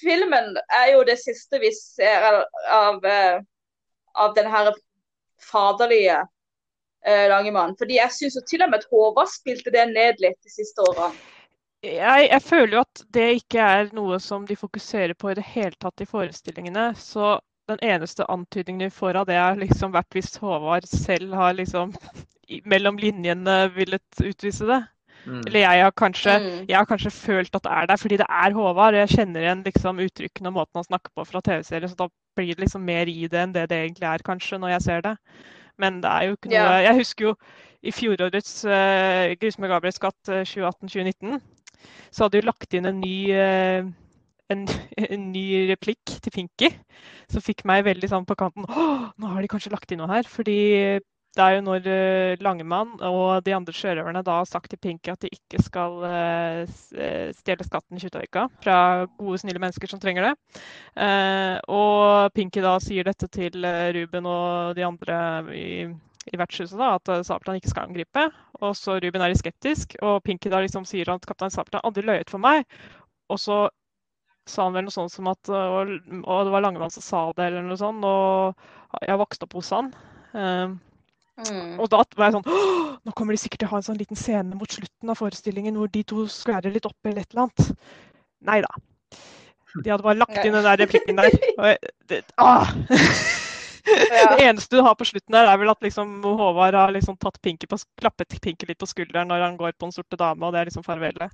filmen er jo det siste vi ser av, av, eh, av den her faderlige eh, Langemann. Fordi jeg syns til og med at Håvard spilte det ned litt de siste årene. Jeg, jeg føler jo at det ikke er noe som de fokuserer på i det hele tatt i forestillingene. Så den eneste antydningen vi får av det, har liksom vært hvis Håvard selv har liksom <laughs> mellom linjene villet utvise det. Mm. Eller jeg har kanskje Mm. jeg har kanskje følt at det er der fordi det er Håvard. og Jeg kjenner igjen liksom uttrykkene og måten han snakker på fra TV-serien, så da blir det liksom mer i det enn det det egentlig er, kanskje, når jeg ser det. Men det er jo ikke noe. Jeg husker jo i fjorårets uh, 'Grusomme Gabriels skatt' eh, 2018-2019, så hadde de lagt inn en ny uh, en, <laughs> en ny replikk til Pinky som fikk meg veldig sånn på kanten Å, nå har de kanskje lagt inn noe her. Fordi det er jo når eh, Langemann og de andre sjørøverne da har sagt til Pinky at de ikke skal eh, eh, stjele skatten i Kjuttaøyka fra gode, snille mennesker som trenger det. Og Pinky da sier dette til Ruben og de andre i, i vertshuset, da, at Sabeltann ikke skal angripe. Og så Ruben er litt skeptisk, og Pinky da liksom sier at kaptein Sabeltann aldri løyet for meg. Og så sa han vel noe sånt som at og, og det var Langemann som sa det, eller noe sånt. Og jeg vokste opp hos han. Mm. og da var jeg sånn Nå kommer de sikkert til å ha en sånn liten scene mot slutten av forestillingen hvor de to skværer litt opp eller et eller annet. Nei da. De hadde bare lagt inn den der replikken der. <laughs> Jeg, det, ah. <laughs> Ja. det eneste du har på slutten der, er vel at liksom Håvard har liksom tatt Pinky på, klappet Pinky litt på skulderen når han går på Den sorte dame, og det er liksom farvelet.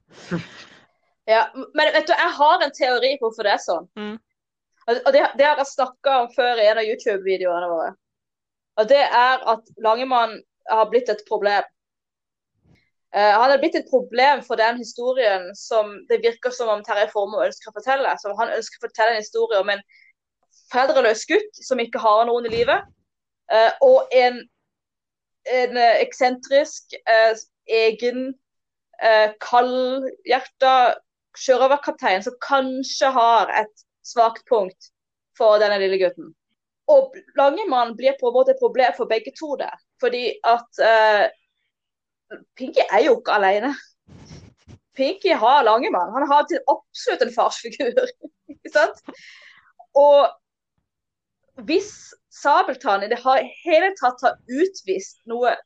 Ja, men vet du, jeg har en teori på hvorfor det er sånn. Mm. Og det, det har jeg snakka om før i en av YouTube-videoene våre. Og det er at Langemann har blitt et problem. Uh, han er blitt et problem for den historien som det virker som om Terje Formoe ønsker å fortelle. Så han ønsker å fortelle en historie om en foreldreløs gutt som ikke har noen i livet, uh, og en, en eh, eksentrisk, uh, egen, kaldhjerta sjørøverkaptein som kanskje har et svakt punkt for denne lille gutten. Og Langemann blir på en måte et problem for begge to der. Fordi at uh, Pinky er jo ikke alene. Pinky har Langemann. Han har til absolutt en farsfigur. <laughs> ikke sant? Og hvis Sabeltann i det hele tatt har utvist noe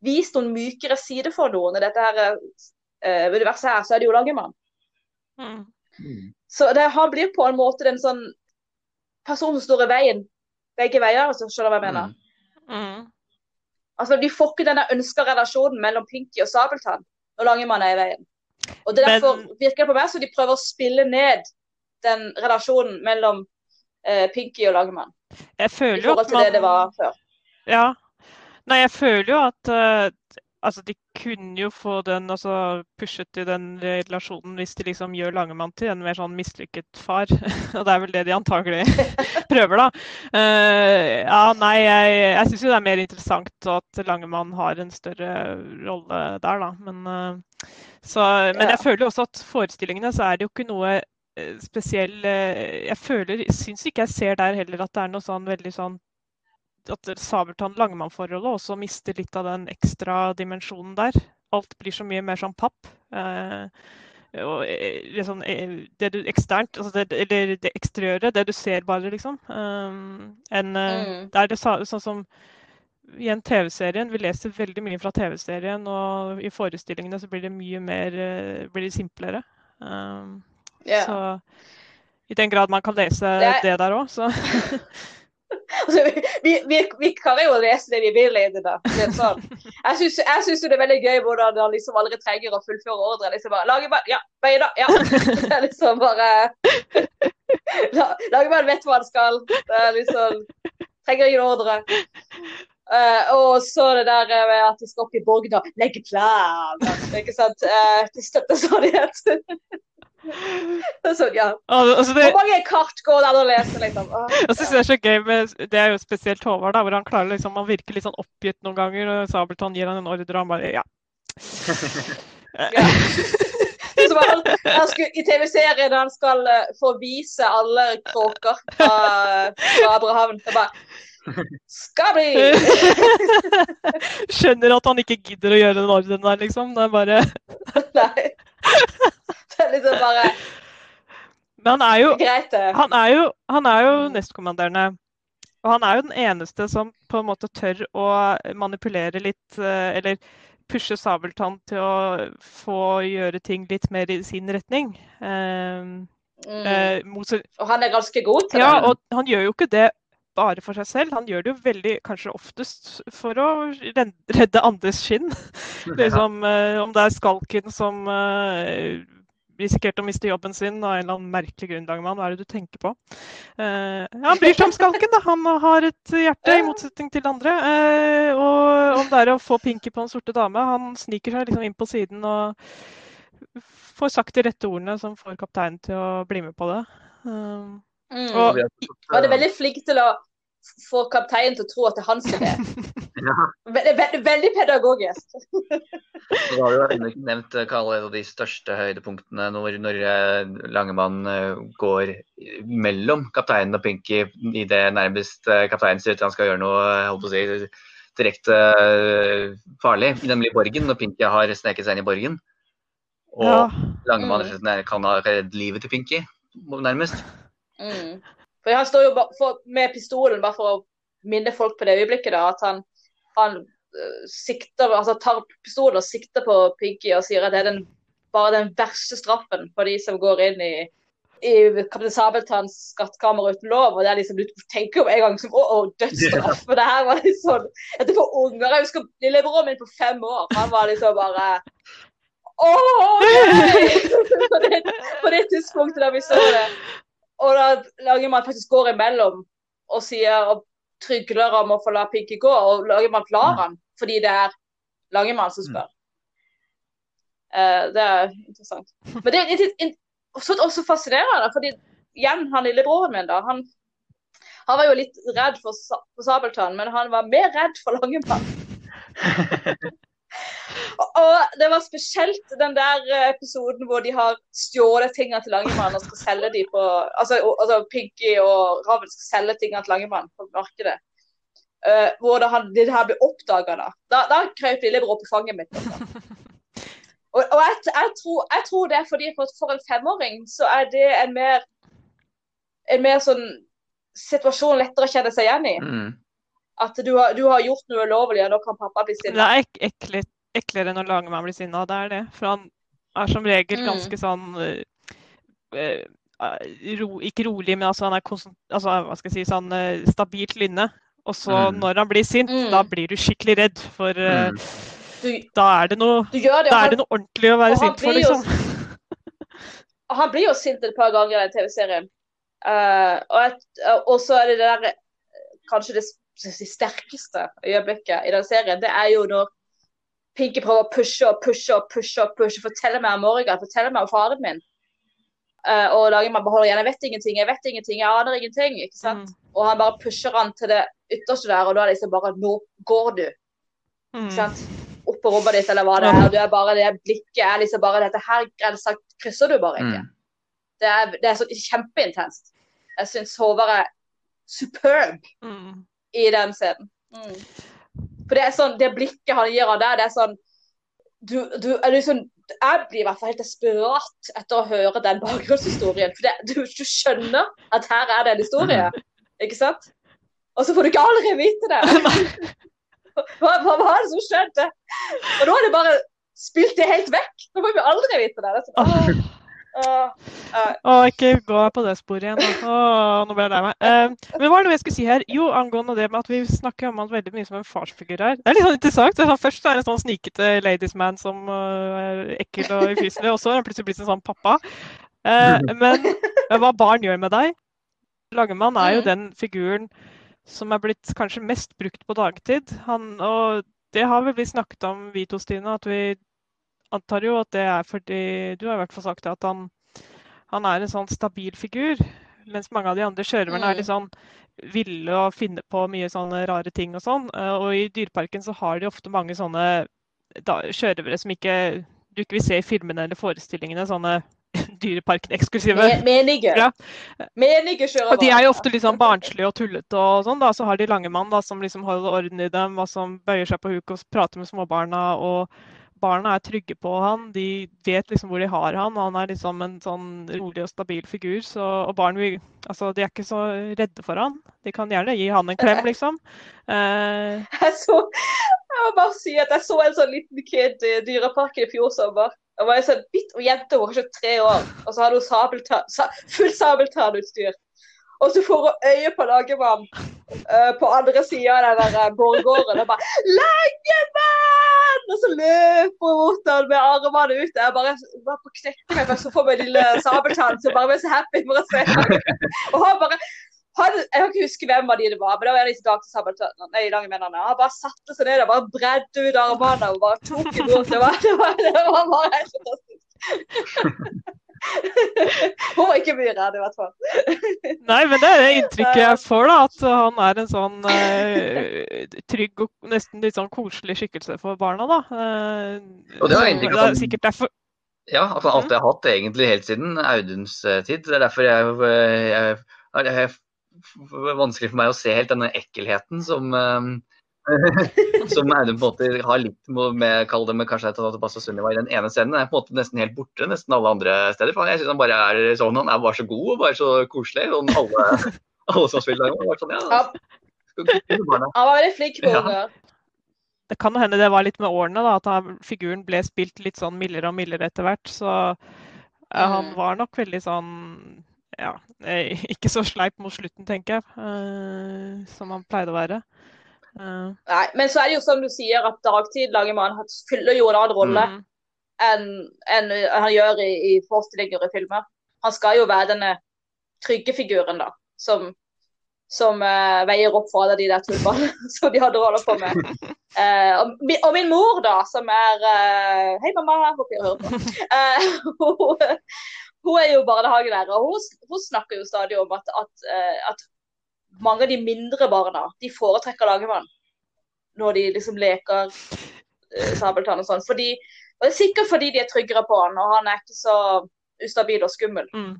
Vist noen mykere side for noen i dette her, uh, universet her, så er det jo Langemann. Mm. Så det, han blir på en måte den sånn person som står i veien begge veier, hvis du skjønner hva jeg mener. Mm. Mm. Altså, De får ikke denne ønska relasjonen mellom Pinky og Sabeltann når Langemann er i veien. Og det Derfor Men- virker det på meg som de prøver å spille ned den relasjonen mellom eh, Pinky og Langemann. Jeg føler jo forhold at man... det det var før. Ja. Nei, jeg føler jo at uh, Altså, de kunne jo få den altså pushet i den relasjonen hvis de liksom gjør Langemann til en mer sånn mislykket far. <laughs> Og det er vel det de antagelig <laughs> prøver, da. Uh, ja, nei, jeg, jeg syns jo det er mer interessant at Langemann har en større rolle der, da. Men, uh, så, men Ja. jeg føler jo også at forestillingene så er det jo ikke noe eh, spesiell Jeg føler, syns ikke jeg ser der heller at det er noe sånn veldig sånn at Sabeltann-Langemann-forholdet også mister litt av den ekstra dimensjonen der. Alt blir så mye mer sånn papp. Eh, og liksom, det du eksternt, altså det, eller det eksteriøre, det du ser bare, liksom. Um, eh, Mm. det er det sånn som igjen TV-serien. Vi leser veldig mye fra TV-serien, og i forestillingene så blir det mye mer blir det simplere. Um, yeah. Så i den grad man kan lese Det det, er- der òg, så <laughs> <laughs> Altså, vi, vi, vi, kan jo lese det vi vil i det, da. Det sånn. Jeg syns det er veldig gøy hvordan han liksom aldri trenger å fullføre ordre. Liksom bare, Lagermann, ja, beina, ja. Liksom bare La- Lagermann vet hva han skal. Liksom Trenger ingen ordre. Uh, og så det der med at de skal opp i borgen og legge plan. Ikke sant? Uh. Det er sånn, ja. Al- altså det, Hvor mange kart går det an å lese, liksom? Åh, Jeg synes det er så gøy med Det er jo spesielt Håvard, da, hvor han klarer liksom Han virker litt sånn oppgitt noen ganger. og Sabeltann gir han en ordre, og han bare Ja. <laughs> Ja. Så han, skulle, I TV-serien han skal eh, få vise alle kråker fra, fra Abrahavn. Det bare Skal bli! <laughs> Skjønner at han ikke gidder å gjøre den ordren der, liksom. Det er bare <laughs> Nei. <laughs> Det er liksom bare Men han er jo greit, det. Han er jo, han er jo nestkommanderende. Og han er jo den eneste som på en måte tør å manipulere litt, eh, eller pushe Sabeltann til å få gjøre ting litt mer i sin retning. Um, Mm. eh, motsatt- Og han er ganske god til ja, det. og han gjør jo ikke det bare for seg selv. Han gjør det jo veldig, kanskje oftest for å redde andres skinn. <laughs> Liksom, eh, om det er skalken som eh, risikerte å miste jobben sin av en eller annen merkelig grunn, Langemann. Hva er det du tenker på? Eh, ja, han bryr seg om skalken, da. Han har et hjerte, i motsetning til andre. Eh, og om det er å få Pinky på den sorte dame, han sniker seg liksom inn på siden og får sagt de rette ordene som får kapteinen til å bli med på det. Um, Mm. og- Han er veldig flink til å få kapteinen til å tro at det er hans <laughs> idé. Ja, Veldig, veldig, veldig pedagogisk. og da har ennå ikke nevnt eh, Kalle, de største høydepunktene når, når eh, Langemann eh, går mellom kapteinen og Pinky i det nærmest eh, kapteinen sier at han skal gjøre noe holdt på å si, direkte eh, farlig, nemlig Borgen, når Pinky har sneket seg inn i Borgen. Og ja. Langemann Mm. kan ha reddet livet til Pinky, nærmest. Mm. For han står jo for, med pistolen bare for å minne folk på det øyeblikket, da, at han, han øh, sikter, altså tar pistolen og sikter på Piggy og sier at det er den, bare den verste straffen for de som går inn i i Kaptein Sabeltanns skattkammer uten lov. og det er liksom, Du tenker jo en gang som å, å, dødsstraff. For det her var liksom sånn Dette for unger. Jeg husker lillebroren min på fem år. Han var liksom bare Å, nei! <laughs> på, det, på det tidspunktet da vi så det. Og da Langemann faktisk går imellom og sier og trygler om å få la Pinky gå, og Langemann klarer han fordi det er Langemann som spør. Uh, det er interessant. Men det er også, fascinerende, fordi igjen, han lillebroren min, da, han, han var jo litt redd for, for Sabeltann, men han var mer redd for Langemann. <laughs> Og, det var spesielt den der eh, episoden hvor de har stjålet tingene til Langemann og skal selge de på Altså, altså Piggy og Raven skal selge tingene til Langemann på markedet. Uh, hvor det, det her ble oppdaga da. Da, da krøp lillebror på fanget mitt. altså. <laughs> Og, og jeg, jeg, tror, jeg tror det er fordi for, for en femåring så er det en mer en mer sånn situasjon lettere å kjenne seg igjen i. Mm. At du har, du har gjort noe ulovlig, og nå kan pappa bli Det sinna. er ek ekle, eklere når Langemann blir sinna, det er det. For han er som regel Mm. ganske sånn eh, eh, ro, Ikke rolig, men altså han er altså, hva skal jeg si, sånn eh, stabilt lynne. Og så Mm. når han blir sint, Mm. da blir du skikkelig redd. For Mm. Du, da er det noe det, da er han, det noe ordentlig å være sint for, liksom. jo- <laughs> han blir jo sint et par ganger i TV-serien. Uh, og, et- og så er det det der kanskje det, det sterkeste øyeblikket i den serien, det er jo når Pinky prøver å pushe og pushe og pushe og pushe, fortelle meg om Morgan, fortelle meg om faren min. Uh, og lager meg beholder igjen. Jeg vet ingenting, jeg vet ingenting, jeg aner ingenting. ikke sant? Mm. Og han bare pusher han til det ytterste der, og da er det liksom bare Nå går du. Mm. ikke sant? Opp på rommet ditt, eller hva det er. Du er bare det blikket er liksom bare Dette her grensa krysser du bare ikke. Mm. Det, er, det er så kjempeintenst. Jeg syns Håvard er superb Mm. I den scenen. Mm. For det er sånn, det blikket han gir av deg, det er sånn du, du er liksom, Jeg blir i hvert fall helt desperat etter å høre den bakgrunnshistorien. For det, du, du skjønner at her er det en historie, <laughs> ikke sant? Og så får du ikke aldri vite det. <laughs> Hva, hva var det som skjedde? Og nå er det bare spilt det helt vekk. Nå får vi aldri vite det. det er sånn. Å, ikke gå på det sporet igjen. Åh, nå ble jeg lei meg. Uh, men hva er det jeg skulle si her? Jo, angående det med at vi snakker om han veldig mye som en farsfigur her. Det er litt sånn interessant. Er sånn, først er det en sånn snikete ladies man som øh, er ekkel og ufyselig, og så er han plutselig blitt en sånn pappa. Uh, <laughs> men hva barn gjør med deg Langemann er jo Mm. den figuren som er blitt kanskje mest brukt på dagtid. Han, og det har vel vi snakket om, vi to, Stine, at vi antar jo at det er fordi Du har i hvert fall sagt at han, han er en sånn stabil figur. Mens mange av de andre sjørøverne er Mm. litt sånn ville og finner på mye sånne rare ting og sånn. Eh, Og i Dyreparken så har de ofte mange sånne sjørøvere som ikke du ikke vil se i filmene eller forestillingene. Sånne <laughs> Dyreparken-eksklusive. Me- Menige. Ja. Menige sjørøvere. Og de er jo ofte litt sånn barnslige og tullete og sånn, da. Så har de Langemann da, som liksom holder orden i dem, og som bøyer seg på huk og prater med småbarna. Og barna er trygge på han, de vet liksom hvor de har han. Og han er liksom en sånn rolig og stabil figur. Så, og barn vil, altså, de er ikke så redde for han. De kan gjerne gi han en klem, liksom. Uh... Jeg, så, jeg må bare si at jeg så en sånn liten kid i Dyreparken i fjor sommer. Det var en sånn bitt og jente, hun var kanskje tre år, og så hadde hun sabeltan, sa, full sabeltannutstyr. Og så får hun øye på Lagermann eh, på andre sida av den der eh, og bare 'Langemann!' Og så løper hun mot han med armene ut. Jeg bare bare på knekken meg først, så får meg lille sabeltann som bare blir så happy for å se. Og han bare jeg kan ikke huske hvem av de det var, men det var en av disse langemennene. Han bare satte seg ned og bare bredde ut armene og bare tok imot. Det var, det var, det var bare helt fantastisk. <laughs> Hun var ikke mye redd, i hvert fall. <laughs> Nei, men det er det inntrykket jeg får, da. At han er en sånn eh, trygg og nesten litt sånn koselig skikkelse for barna, da. Eh, Og det var inntrykket det er sikkert derfor Ja, altså alt jeg har hatt det egentlig helt siden Auduns eh, tid. Det er derfor jeg, jeg, jeg, jeg, er vanskelig for meg å se helt denne ekkelheten som eh, <laughs> som Audun på en måte har litt med, med kall det med kanskje at og Sunniva i den ene scenen. er på en måte nesten helt borte nesten alle andre steder. For jeg synes han bare er sånn, han er bare så god og bare så koselig. Sånn alle, <laughs> alle som spiller der, var sånn, ja, Ja, han var veldig flink Ja. Det kan hende det var litt med årene, da, at han, figuren ble spilt litt sånn mildere og mildere etter hvert. Så eh, han Mm. var nok veldig sånn ja, eh, ikke så sleip mot slutten, tenker jeg, uh, som han pleide å være. Eh, Nei, men så er det jo som du sier, at dagtid Langemann han fyller jo en annen rolle mm, enn en han gjør i, i forestillinger og filmer. Han skal jo være denne trygge figuren, da, som, som uh, veier opp for alle de der tullballene <laughs> som de hadde holdt på med. Uh, <laughs> og, og min mor, da, som er eh, Hei, mamma, jeg håper jeg hører på. Hun, hun er jo barnehagelærer, og hun, hun snakker jo stadig om at, at, at mange av de mindre barna de foretrekker lagevann når de liksom leker uh, sabeltann og sånn. Fordi, og det er sikkert fordi de er tryggere på han, og han er ikke så ustabil og skummel. mm.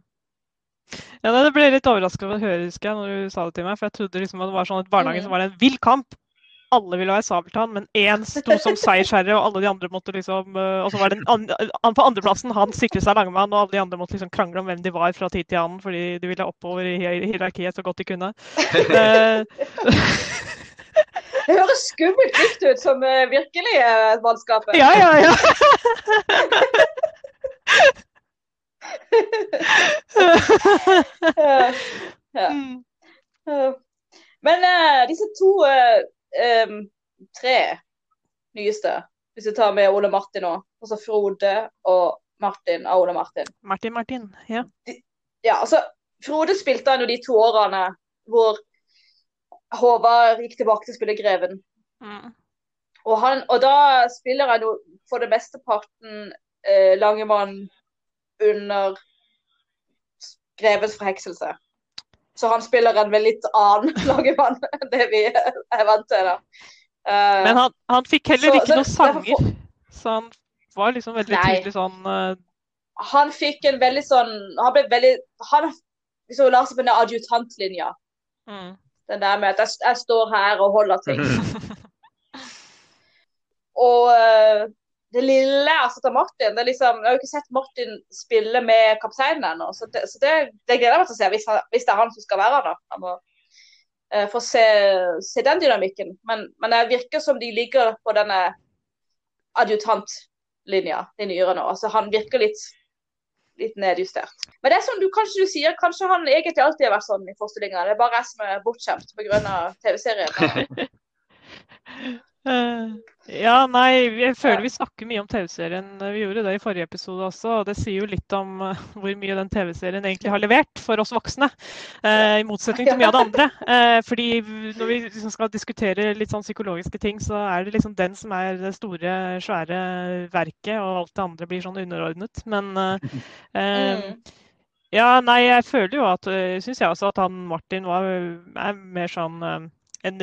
Ja, Det ble litt overraskende å høre, husker jeg, når du sa det til meg. For jeg trodde liksom at det var sånn at barnehagen Mm. som var en vill kamp. Alle ville være sabeltann, men én sto som seiersherre, og alle de andre måtte liksom øh, Og så var det an, an, på andreplassen han sikret seg Langemann, og alle de andre måtte liksom krangle om hvem de var fra tid til annen, fordi de ville oppover i hierarkiet så godt de kunne. Eh, <laughs> Det høres skummelt likt ut som uh, virkelig uh, mannskapet. ja, ja, ja. <laughs> Eh, ja. Mm. Eh, Men uh, disse to eh, em, tre nyeste, hvis vi tar med Ole Martin òg. altså Frode og Martin av Ole Martin. Martin, Martin. Ja. Ja, altså, Frode spilte han jo de to årene hvor Håvard gikk tilbake til å spille Greven. Mm. Og, han, og da spiller han jo for det meste parten eh, Langemann under Grevens forhekselse. Så han spiller en med litt annen <laughs> Langemann enn det vi er vant til. da. Uh, Men han, han fikk heller Så ikke noen sanger, så han var liksom veldig Nei. tydelig sånn uh... han fikk en veldig sånn Han ble veldig Han liksom la seg på den adjutantlinja. mm. Den der med at jeg, jeg står her og holder ting. <laughs> Og eh, det lille altså til Martin det er liksom, Jeg har jo ikke sett Martin spille med kapteinen ennå, så, det, så det, det gleder jeg meg til å se hvis, han, hvis det er han som skal være der. Jeg må uh, få se, se den dynamikken. Men, men det virker som de ligger på denne adjutantlinja, de nyere nå. Altså Han virker litt, litt nedjustert. Men det er som du kanskje du sier, kanskje han egentlig alltid har vært sånn i forestillinga. Det er bare jeg som er bortskjemt pga. TV-serien. <laughs> Eh, ja, nei, jeg føler vi snakker mye om TV-serien. Vi gjorde det i forrige episode også, og det sier jo litt om eh, hvor mye den TV-serien egentlig har levert for oss voksne. eh, I motsetning til mye av det andre. Eh, fordi når vi liksom skal diskutere litt sånn psykologiske ting, så er det liksom den som er det store, svære verket, og alt det andre blir sånn underordnet. Men eh, eh, Mm. ja, nei, jeg føler jo at Syns jeg også at han Martin var er mer sånn eh, eh, en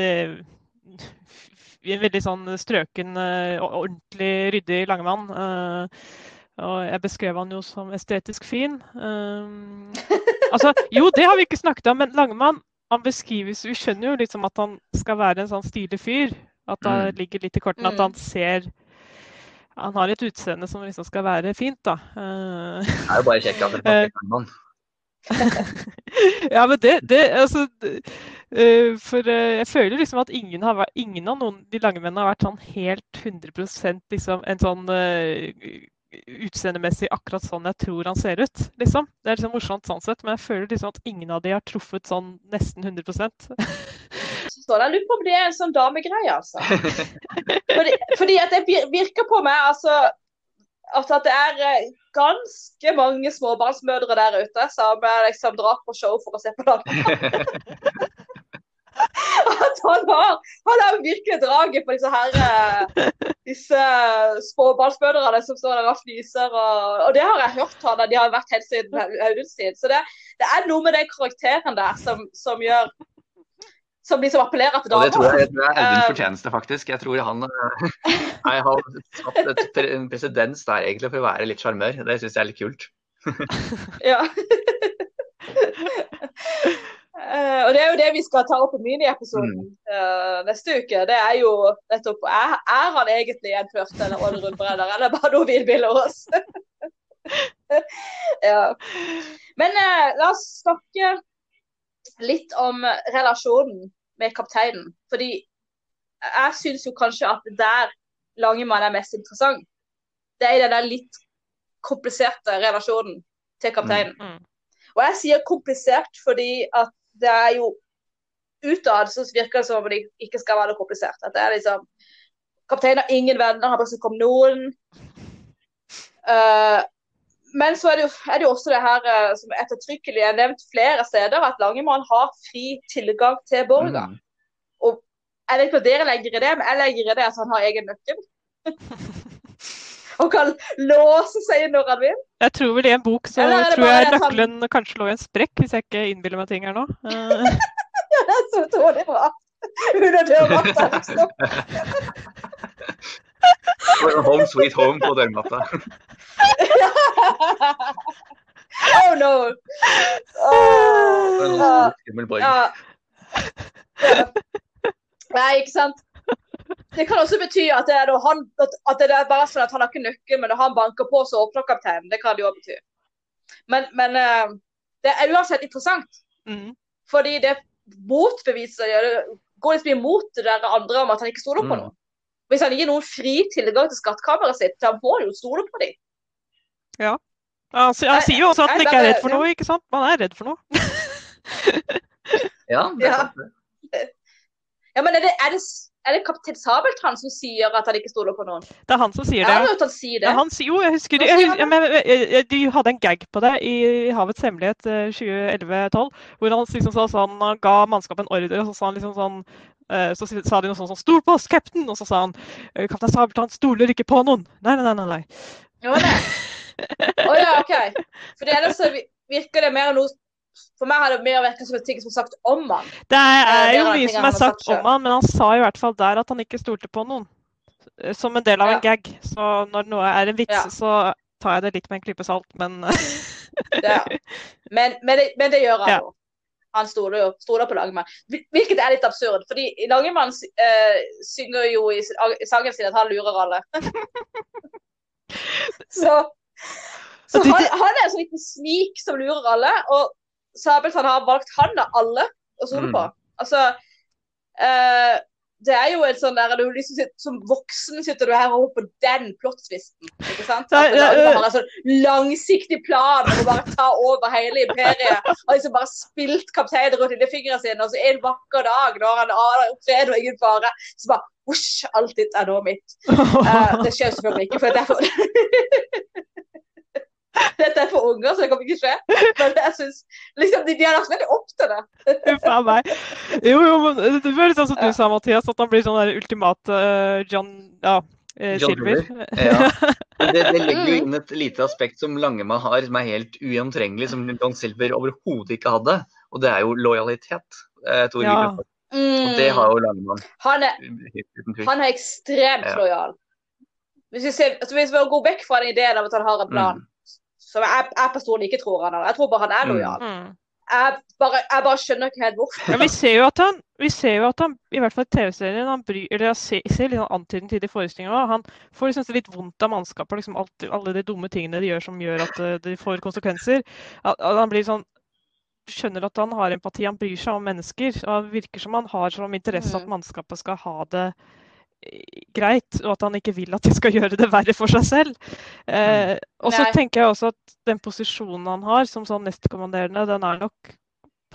veldig sånn strøken, eh, og ordentlig ryddig langemann. eh, Og jeg beskrev han jo som estetisk fin. Eh, altså, jo, det har vi ikke snakket om, men Langemann han beskrives Vi skjønner jo liksom at han skal være en sånn stilig fyr. At det Mm. ligger litt i kortene at Mm. han ser Han har et utseende som liksom skal være fint, da. Eh, Det er jo bare kjekk at det passer <laughs> Langemann. ja, men det, det altså det, For eh, jeg føler liksom at ingen, har vært, ingen av noen de lange mennene har vært sånn helt 100 liksom en sånn uh, utseendemessig akkurat sånn jeg tror han ser ut. liksom. Det er liksom morsomt sånn sett, men jeg føler liksom at ingen av de har truffet sånn nesten 100 <laughs> Så jeg lurer på om det er en sånn damegreie, altså. <laughs> Fordi, fordi at det virker på meg altså at, at det er eh, ganske mange småbarnsmødre der ute som eh, liksom drar på show for å se på lag. <laughs> <laughs> At han har, han har virkelig draget på disse her eh, disse spåballspøderne som står der og fnyser. Og, og det har jeg hørt han, de har vært helt siden Auduns tid. Så det, det er noe med den karakteren der som, som gjør som liksom appellerer til Og det tror jeg, jeg, tror det er Audun Eh, fortjeneste, faktisk. Jeg tror han <laughs> jeg har satt en presedens der egentlig for å være litt sjarmør. Det syns jeg er litt kult. Ja. <laughs> Eh, og det er jo det vi skal ta opp i miniepisoden eh, neste uke. Det er jo nettopp Er, er han egentlig en flørt eller en rundbrenner, eller bare noe vi innbiller oss? <laughs> ja. Men uh, la oss snakke litt om relasjonen med kapteinen. Fordi jeg syns jo kanskje at der Langemann er mest interessant. Det er i den der litt kompliserte relasjonen til kapteinen. Mm. Og jeg sier komplisert fordi at det er jo utad så virker det som om det ikke skal være noe komplisert. At det er liksom Kapteinen har ingen venner, har besøk om noen. Uh, men så er det, jo, er det jo også det her uh, som ettertrykkelig er nevnt flere steder, at Langemann har fri tilgang til Borga. Mm. Jeg vet ikke hva dere legger i det, men jeg legger i det at han har egen nøkkel. <laughs> Og kan låse seg inn når han vil. Jeg tror vel i en bok så tror jeg nøkkelen han- kanskje lå i en sprekk, hvis jeg ikke innbiller meg ting her nå. <laughs> ja, Det er <laughs> så utrolig bra. Under dørmatta, liksom. Home sweet home på dørmatta. <laughs> Oh no. Oh, stor, ja. Nei, ikke sant. Det kan også bety at det er, han, at det er bare sånn at han har ikke nøkkel, men da han banker på, så åpner kapteinen. Det kan det jo bety. Men, men eh, det er uansett interessant, mm. fordi det motbeviser det går liksom imot det der andre om at han ikke stoler på Mm. noen. Hvis han gir noen fri tilgang til skattkammeret sitt, da må han jo stole på dem. Han, si- han sier jo også at han ikke er redd for noe, ikke sant? Man er redd for noe. <laughs> Ja, det er sant. Ja, men er det, er det, er det kaptein Sabeltann som sier at han ikke stoler på noen? Det er han som sier Jeg har det. hørt han si det. Han jo, jeg husker, det. De hadde en gag på det i Havets hemmelighet eh, 2011-12, hvor han liksom sa sånn, han ga mannskapet en ordre, og så sa han liksom sånn eh, så sa de noe sånn som 'Stol på oss, cap'n!' Og så sa han «Eh, 'Kaptein Sabeltann stoler ikke på noen'. Nei, nei, nei. nei, nei. Ja, det. <laughs> Å ja, OK. For det så virker det mer noe For meg har det mer virket som en ting som er sagt om han. Det er, det er jo mye som er sagt sagt om han, men han sa i hvert fall der at han ikke stolte på noen. eh, Som en del av Ja. en gag. Så når noe er en vits, Ja. så tar jeg det litt med en klype salt, men <laughs> men, men, det, men det gjør han jo. Han stoler jo stoler på Langemann. Hvilket er litt absurd. fordi Langemann uh, synger jo i, i sangen sin at han lurer alle. <laughs> så så han, han er en sånn liten snik som lurer alle. Og Sabeltann har valgt han av alle å stole Mm. på. Altså uh, Det er jo en sånn der du liksom sitter, Som voksen sitter du her og håper på den plottsvisten. Ikke sant? At det- har en sånn langsiktig plan om å bare ta over hele imperiet. Og liksom bare spilt kapteinen rundt inni fingrene sine, og så en vakker dag når han aner fred og ingen fare, så bare Husj, alt ditt er nå mitt. Uh, <laughs> det skjer selvfølgelig ikke, for det er for <laughs> <laughs> Dette er for unger, så det kommer ikke skje. Men jeg synes, liksom, de, de har lagt veldig opp til det. Uff a meg. Jo, jo, men det føles sånn som Ja. du sa, Mathias, at han blir sånn der ultimat uh, John ja, eh, John Silver. <laughs> Ja. Det, det legger Mm. jo inn et lite aspekt som Langemann har, som er helt ugjennomtrengelig, som John Silver overhodet ikke hadde. Og det er jo lojalitet. Eh, Tor Ja. Og det har jo Langemann. Han er, han er ekstremt Ja. lojal. Hvis vi, ser, altså hvis vi går vekk fra den ideen av at han har en plan, som jeg, jeg personlig ikke tror han er. jeg tror bare han er Mm. lojal. Mm. Jeg, bare, jeg bare skjønner ikke helt hvorfor. Ja, vi ser jo at han, vi ser jo at han i hvert fall i TV-serien, han bryr, eller jeg ser, jeg ser litt sånn antydning til det i Han får liksom litt vondt av mannskapet, liksom alt, alle de dumme tingene de gjør som gjør at det de får konsekvenser. At, at han blir sånn skjønner at han har empati, han bryr seg om mennesker. og Det virker som han har som interesse at Mm. mannskapet skal ha det eh, greit, og at han ikke vil at de skal <laughs> gjøre det verre for seg selv. Eh, og så tenker jeg også at den posisjonen han har som sånn nestkommanderende, den er nok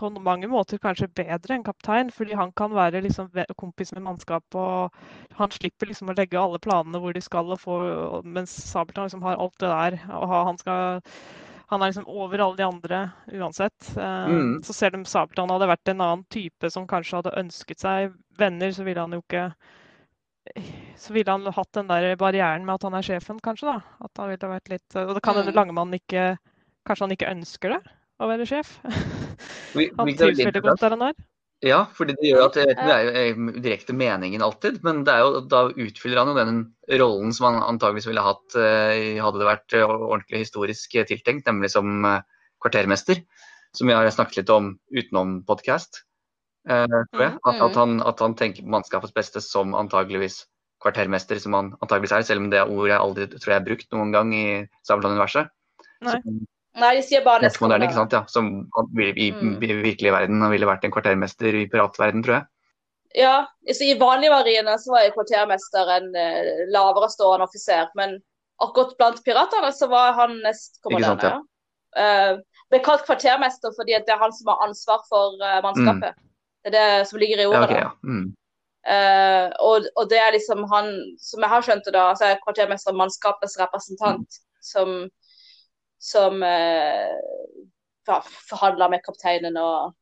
på mange måter kanskje bedre enn kaptein, fordi han kan være liksom kompis med mannskapet, og han slipper liksom å legge alle planene hvor de skal, og få, mens Sabeltann liksom har alt det der. og han skal han er liksom over alle de andre uansett. Eh, Mm. Så selv om Sabeltann hadde vært en annen type som kanskje hadde ønsket seg venner, så ville han jo ikke Så ville han hatt den der barrieren med at han er sjefen, kanskje. da. At han ville vært litt Og det kan hende Mm. Langemann ikke Kanskje han ikke ønsker det, å være sjef? Vi- Han trives veldig godt der han er. Ja, fordi det gjør at det, det er jo eh, direkte meningen alltid, men det er jo, da utfyller han jo den rollen som han antageligvis ville hatt eh, hadde det vært eh, ordentlig historisk tiltenkt, nemlig som kvartermester, som vi har snakket litt om utenom podkast. Eh, tror jeg. At, at, han, at han tenker på mannskapets beste som antageligvis kvartermester, som han antageligvis er, selv om det ordet jeg aldri tror jeg har brukt noen gang i Sabeltann-universet. Nei. De sier bare Nestkommanderende, ikke sant? Ja, som i, Mm. i virkelige verden ville vært en kvartermester i piratverden, tror jeg. Ja, så I vanlige variene så var jeg kvartermester en eh, lavere stående offiser, men akkurat blant piratene så var han nestkommanderende. Ja. Uh, ble kalt kvartermester fordi det er han som har ansvar for uh, mannskapet. Det er det som ligger i Mm. Ordet. Okay, ja. Mm. uh, og, og det er liksom han, som jeg har skjønt det, da, altså er kvartermester mannskapets representant som, som uh, forhandler med kapteinen, og,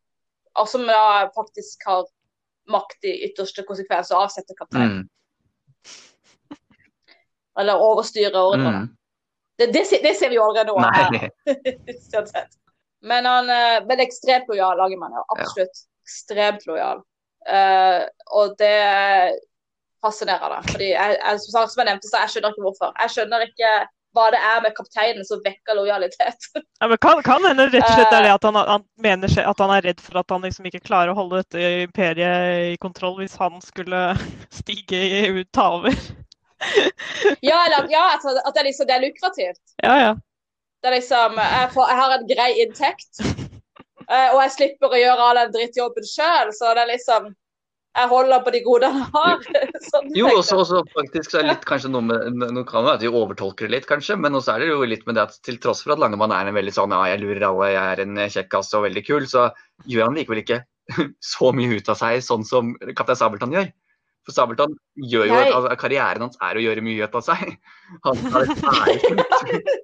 og som da faktisk har makt i ytterste konsekvens å avsette kapteinen. Mm. Eller overstyre ordrene. Mm. Det, det, ser- det ser vi jo allerede nå. her. <laughs> Men han er men ekstremt lojal, Langemann. Ja, absolutt. Ekstremt lojal. Uh, og det er fascinerende. Fordi jeg, jeg, som sagt, som jeg nevnte, så jeg skjønner ikke hvorfor. Jeg skjønner ikke hva det er med kapteinen som vekker lojalitet. <laughs> Ja, men kan, kan hende rett og slett er det at han, han mener at han er redd for at han liksom ikke klarer å holde dette imperiet i kontroll hvis han skulle <laughs> stige i, ta over. <laughs> ja, eller ja, at det, liksom, det er lukrativt. Ja, ja. Det er liksom Jeg, får, jeg har en grei inntekt, eh, og jeg slipper å gjøre all den drittjobben sjøl, så det er liksom Jeg holder på de godene jeg har. <laughs> <laughs> Sånn Jo, også, også faktisk så er det litt kanskje noe med Nå kan det være at vi overtolker det litt, kanskje, men også er det jo litt med det at til tross for at Langemann er en veldig sånn ja, jeg lurer alle, jeg er en kjekkas og veldig kul, så gjør han likevel ikke <laughs> så mye ut av seg, sånn som Kaptein Sabeltann gjør. For Sabeltann gjør jo, at, altså, Karrieren hans er å gjøre mye ut av seg. Han har et ærefullt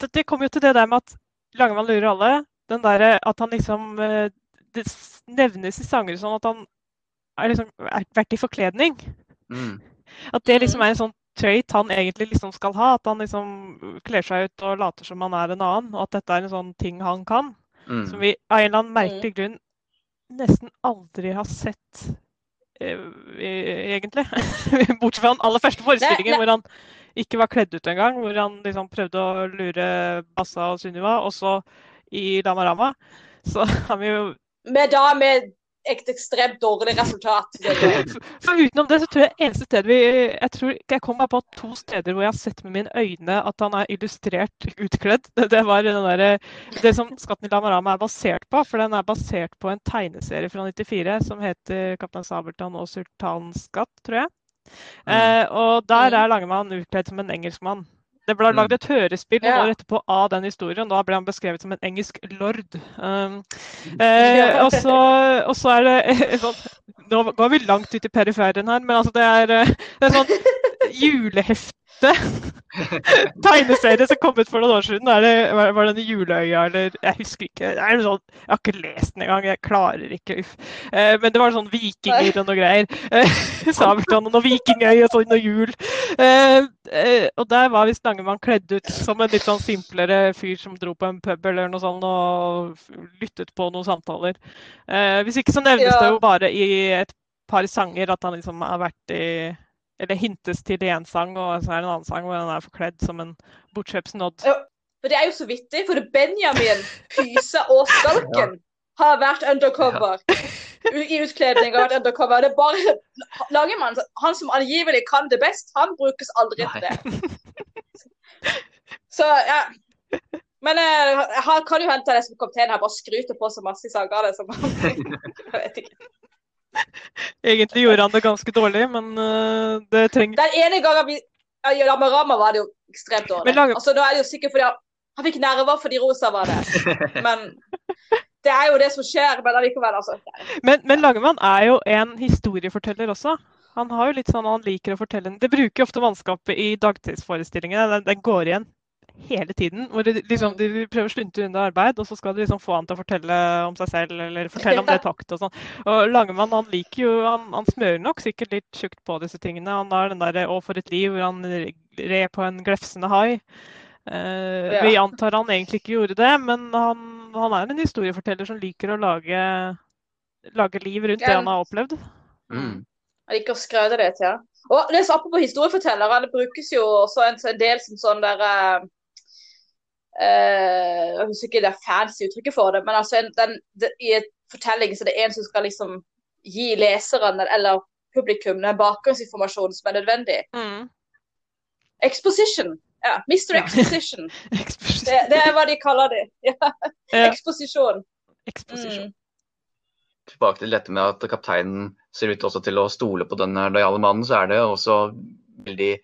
det, det kommer jo til det der med at Langemann lurer alle. Den derre at han liksom eh, Det nevnes i sanger sånn at han har liksom er, vært i forkledning. mm. At det liksom er en sånn trait han egentlig liksom skal ha. At han liksom kler seg ut og later som han er en annen. Og at dette er en sånn ting han kan. Mm. Som vi av en eller annen merkelig grunn nesten aldri har sett eh, egentlig. <laughs> Bortsett fra den aller første forestillingen hvor han ikke var kledd ut engang. Hvor han liksom prøvde å lure Bassa og Sunniva. Og så i Damarama. Så <laughs> har vi jo Med da med et ekstremt dårlig resultat. <laughs> For utenom det så tror jeg eneste sted vi Jeg tror jeg kom meg på to steder hvor jeg har sett med mine øyne at han er illustrert utkledd. <laughs> Det, var den der, det som 'Skatten i Lamarama' er basert på. For den er basert på en tegneserie fra 94 som heter 'Kaptein Sabeltann og sultanens skatt', tror jeg. Eh, og der er Langemann utkledd som en engelskmann. Det ble lagd et hørespill noen år etterpå av den historien. Da ble han beskrevet som en engelsk lord. Um, <laughs> eh, og, så, og så er det sånn <laughs> Nå går vi langt ut i periferien her, men altså det er, eh, det er sånn julehefte. Tegneserie som kom ut for noen år siden. Er det, var, var den Juleøya, eller Jeg husker ikke. Det sånn, jeg har ikke lest den engang. Jeg klarer ikke. Uff. Eh, men det var sånn vikinger og noe greier. Eh, <laughs> Sabeltann og noe vikingøy og sånn og jul. Eh, eh, og der var visst Langemann kledd ut som en litt sånn simplere fyr som dro på en pub eller noe sånt og lyttet på noen samtaler. Eh, hvis ikke så nevnes Ja. det jo bare i et par sanger at han liksom har vært i Eller hintes til i én sang, og så er det en annen sang hvor han er forkledd som en bortkjøpsnodd. Ja. men det er jo så vittig, for Benjamin, Pyse og Skalken <laughs> har vært undercover. <laughs> I utkledning har vært undercover. Det er bare <laughs> Langemann, han som angivelig kan det best, han brukes aldri til det. Så ja. Men jeg han kan jo hente det som kaptein her, bare skryter på så masse i sangene. Som jeg vet ikke. Egentlig gjorde han det ganske dårlig, men eh, det trenger Den ene gangen vi ja, i Lamarama var det jo ekstremt dårlig. Men Lange- Altså, nå er det jo sikkert fordi han, han fikk nerver fordi Rosa var det. <laughs> Men det er jo det som skjer. Men allikevel, altså. Men, men Langemann er jo en historieforteller også. Han har jo litt sånn han liker å fortelle. Det bruker jo ofte mannskapet i dagtidsforestillingene. Den, den går igjen hele tiden. Hvor de, liksom, de prøver å slunte unna arbeid, og så skal de liksom få han til å fortelle om seg selv eller fortelle om <laughs> det takt og sånn. Og Langemann han liker jo Han, han smører nok sikkert litt tjukt på disse tingene. Han har den derre 'Å, for et liv', hvor han red på en glefsende hai. Eh, Ja. Vi antar han egentlig ikke gjorde det, men han, han er en historieforteller som liker å lage, lage liv rundt det han har opplevd. Mm. Jeg liker å skrøde det til. Og det som Apropos historiefortellere, det brukes jo også en, en del som sånn der eh, eh, Jeg husker ikke det er fancy uttrykket for det, men altså en, den, det, i en fortelling så det er en som skal liksom gi leseren eller publikum den bakgrunnsinformasjonen som er nødvendig. Exposition. Ja, Mr. Ja. Exposition. <laughs> Exposition. Det, det er hva de kaller det. <laughs> Ja, Ja, eksposisjon. eksposisjon. Mm. Tilbake til dette med at kapteinen ser ut også til å stole på den lojale mannen, så er det også veldig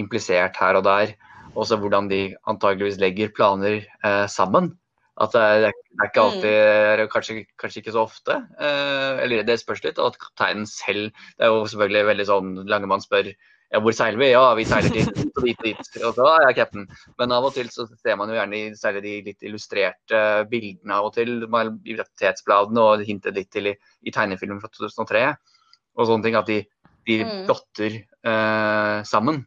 implisert her og der. Også hvordan de antageligvis legger planer eh, sammen. At det er, det er ikke alltid, eller kanskje, kanskje ikke så ofte, eh, eller det spørs litt, at kapteinen selv Det er jo selvfølgelig veldig sånn Langemann spør ja, hvor seiler vi? Ja, vi seiler dit <laughs> og dit dit. Og så, ja, cap'n. Men av og til så ser man jo gjerne særlig de litt illustrerte bildene av og til, i identitetsbladene og hintet litt til i, i tegnefilmen fra 2003. Og sånne ting at de, de Mm. plotter eh, sammen.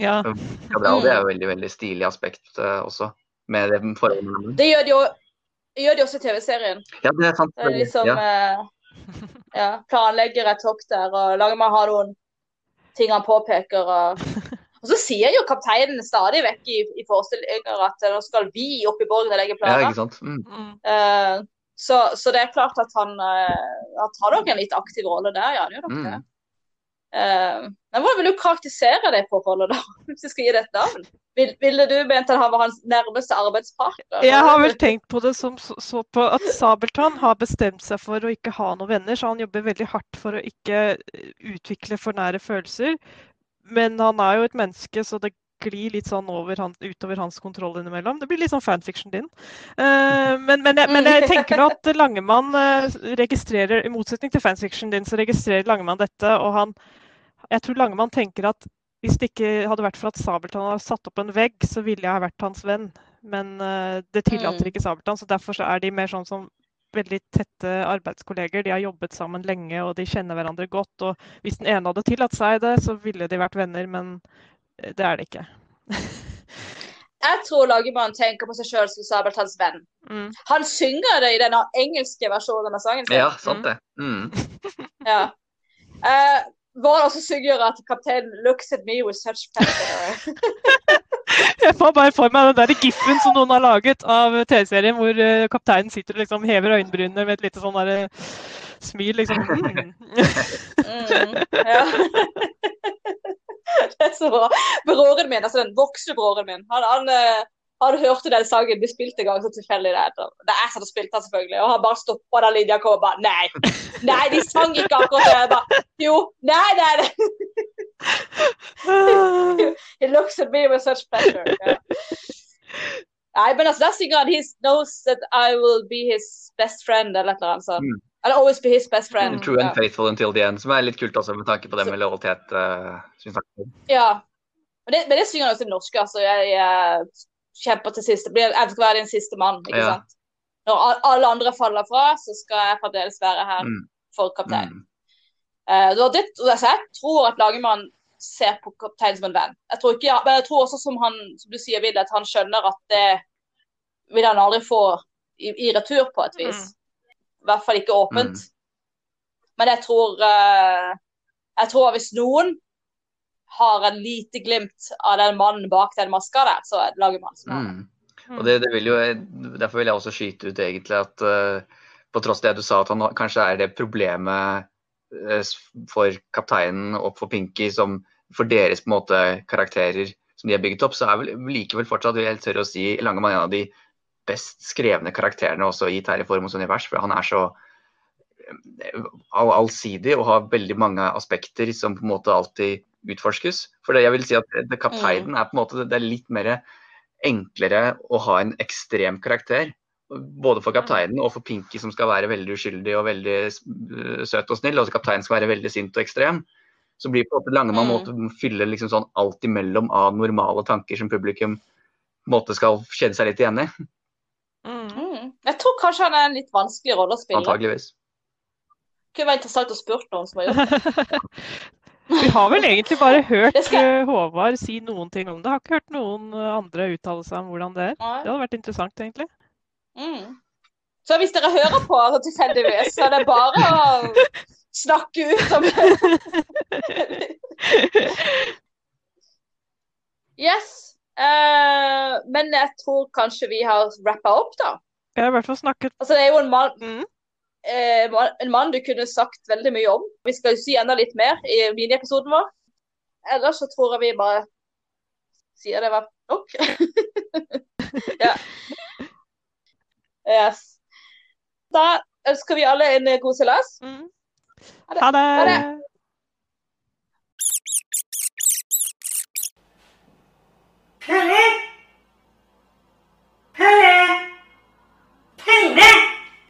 Ja. Ja, det, det er jo veldig veldig stilig aspekt eh, også, med det forholdet. Det gjør de jo gjør de også i TV-serien. Ja, det er sant. Det er liksom ja. eh, ja, planlegger et tokt der, og lager meg har noen ting han påpeker. Og, <laughs> og så sier jo kapteinen stadig vekk i, i forestillinger at nå skal vi opp i borgen og legge ja, ikke sant. Mm. Eh, så, så det er klart at han, uh, han tar nok en litt aktiv rolle der, ja. Han gjør nok Mm. det. Eh, men hvordan vil du karakterisere det forholdet, da? <laughs> Hvis du skal gi det et navn? Vil, ville du ment at han var hans nærmeste arbeidspartner? Jeg har vel tenkt på det som så, på at Sabeltann har bestemt seg for å ikke ha noen venner, så han jobber veldig hardt for å ikke eh, utvikle for nære følelser. Men han er jo et menneske, så det glir litt sånn han, utover hans kontroll innimellom. Det blir litt sånn fanfiction din. Uh, men, men, jeg, men, jeg tenker nå at Langemann uh, registrerer, i motsetning til fanfiction din, så registrerer Langemann dette. Og han Jeg tror Langemann tenker at hvis det ikke hadde vært for at Sabeltann hadde satt opp en vegg, så ville jeg ha vært hans venn. Men uh, det tillater mm. ikke Sabeltann, så derfor så er de mer sånn som veldig tette arbeidskolleger. De har jobbet sammen lenge og de kjenner hverandre godt. Og hvis den ene hadde tillatt seg det, så ville de vært venner, men eh, det er det ikke. <laughs> Jeg tror Lagermann tenker på seg sjøl som Sabeltanns venn. Mm. Han synger det i den engelske versjonen av sangen sin. Ja, sant det. Mm. <laughs> ja. Uh, hvor det også synger at kapteinen 'looks at me with such pleasure'. <laughs> Jeg får bare for meg den der giffen som noen har laget av TV-serien, hvor uh, kapteinen sitter og liksom hever øyenbrynene med et lite sånn der, uh, smil, liksom. Mm. mm, <laughs> ja. <laughs> det er så bra. Broren min, altså den voksne broren min, han, han han hørte den sangen de spilte en gang så tilfeldig. Det, det er sånn å spilt den, selvfølgelig. Og han bare stoppa Lydia kom og bare Nei, nei, de sang ikke akkurat det. Jeg bare Jo, nei, nei, nei. <laughs> He looks at me with such pleasure. Yeah. Nei, men altså, der synger han He knows that I will be his best friend, eller et eller annet sånt. Mm. I'll always be his best friend. Mm, true and faithful until the end, som er litt kult også med tanke på det med lojalitet. Uh, ja. Men det, men det synger han også i norsk, altså. Jeg, jeg kjemper til siste. Jeg skal være din siste mann. ikke ja. sant? Når alle andre faller fra, så skal jeg fremdeles være her mm. for kaptein. Mm. Uh, det, altså, jeg tror at Lagemann ser på kapteinen som en venn. Jeg tror ikke, men jeg tror også, som, han, som du sier, Vil, at han skjønner at det vil han aldri få i, i retur, på et vis. Mm. I hvert fall ikke åpent. Mm. Men jeg tror, uh, jeg tror hvis noen har en lite glimt av den mannen bak den maska der, så lager man som mm. Og det, det vil jo, Derfor vil jeg også skyte ut egentlig at uh, på tross av det du sa, at han kanskje er det problemet uh, for kapteinen og for Pinky som for deres på en måte karakterer som de har bygget opp, så er vel likevel fortsatt vil jeg tørre å si Langemann en av de best skrevne karakterene også i Terje Formos univers. For han er så eh, allsidig og har veldig mange aspekter som på en måte alltid utforskes. For det jeg vil si at det, kapteinen mm. er på en måte det er litt mer enklere å ha en ekstrem karakter. Både for kapteinen og for Pinky, som skal være veldig uskyldig og veldig søt og snill. Og kapteinen skal være veldig sint og ekstrem. Så blir på en måte Langemann måte måtte fylle liksom sånn alt imellom av normale tanker som publikum måte skal kjenne seg litt igjen i. Mm. mm. Jeg tror kanskje han er en litt vanskelig rolle å spille. Antageligvis. Det kunne være interessant å spørre noen som har gjort det. <laughs> Vi har vel egentlig bare <laughs> hørt skal... Håvard si noen ting om det. Har ikke hørt noen andre uttale seg om hvordan det er. Det hadde vært interessant, egentlig. Mm. Så hvis dere hører på tilfeldigvis, så er det bare å snakke ut om det. <laughs> yes. Uh, men jeg tror kanskje vi har rappa opp, da. Jeg har i hvert fall snakket Altså, det er jo en mann mm. Eh, en mann du kunne sagt veldig mye om. Vi skal si enda litt mer i miniepisoden vår. Ellers så tror jeg vi bare sier det var nok. <laughs> ja. Yes. Da ønsker vi alle en god seilas. Mm. Ha det. Ha det. Ha det. Pelle! Pelle!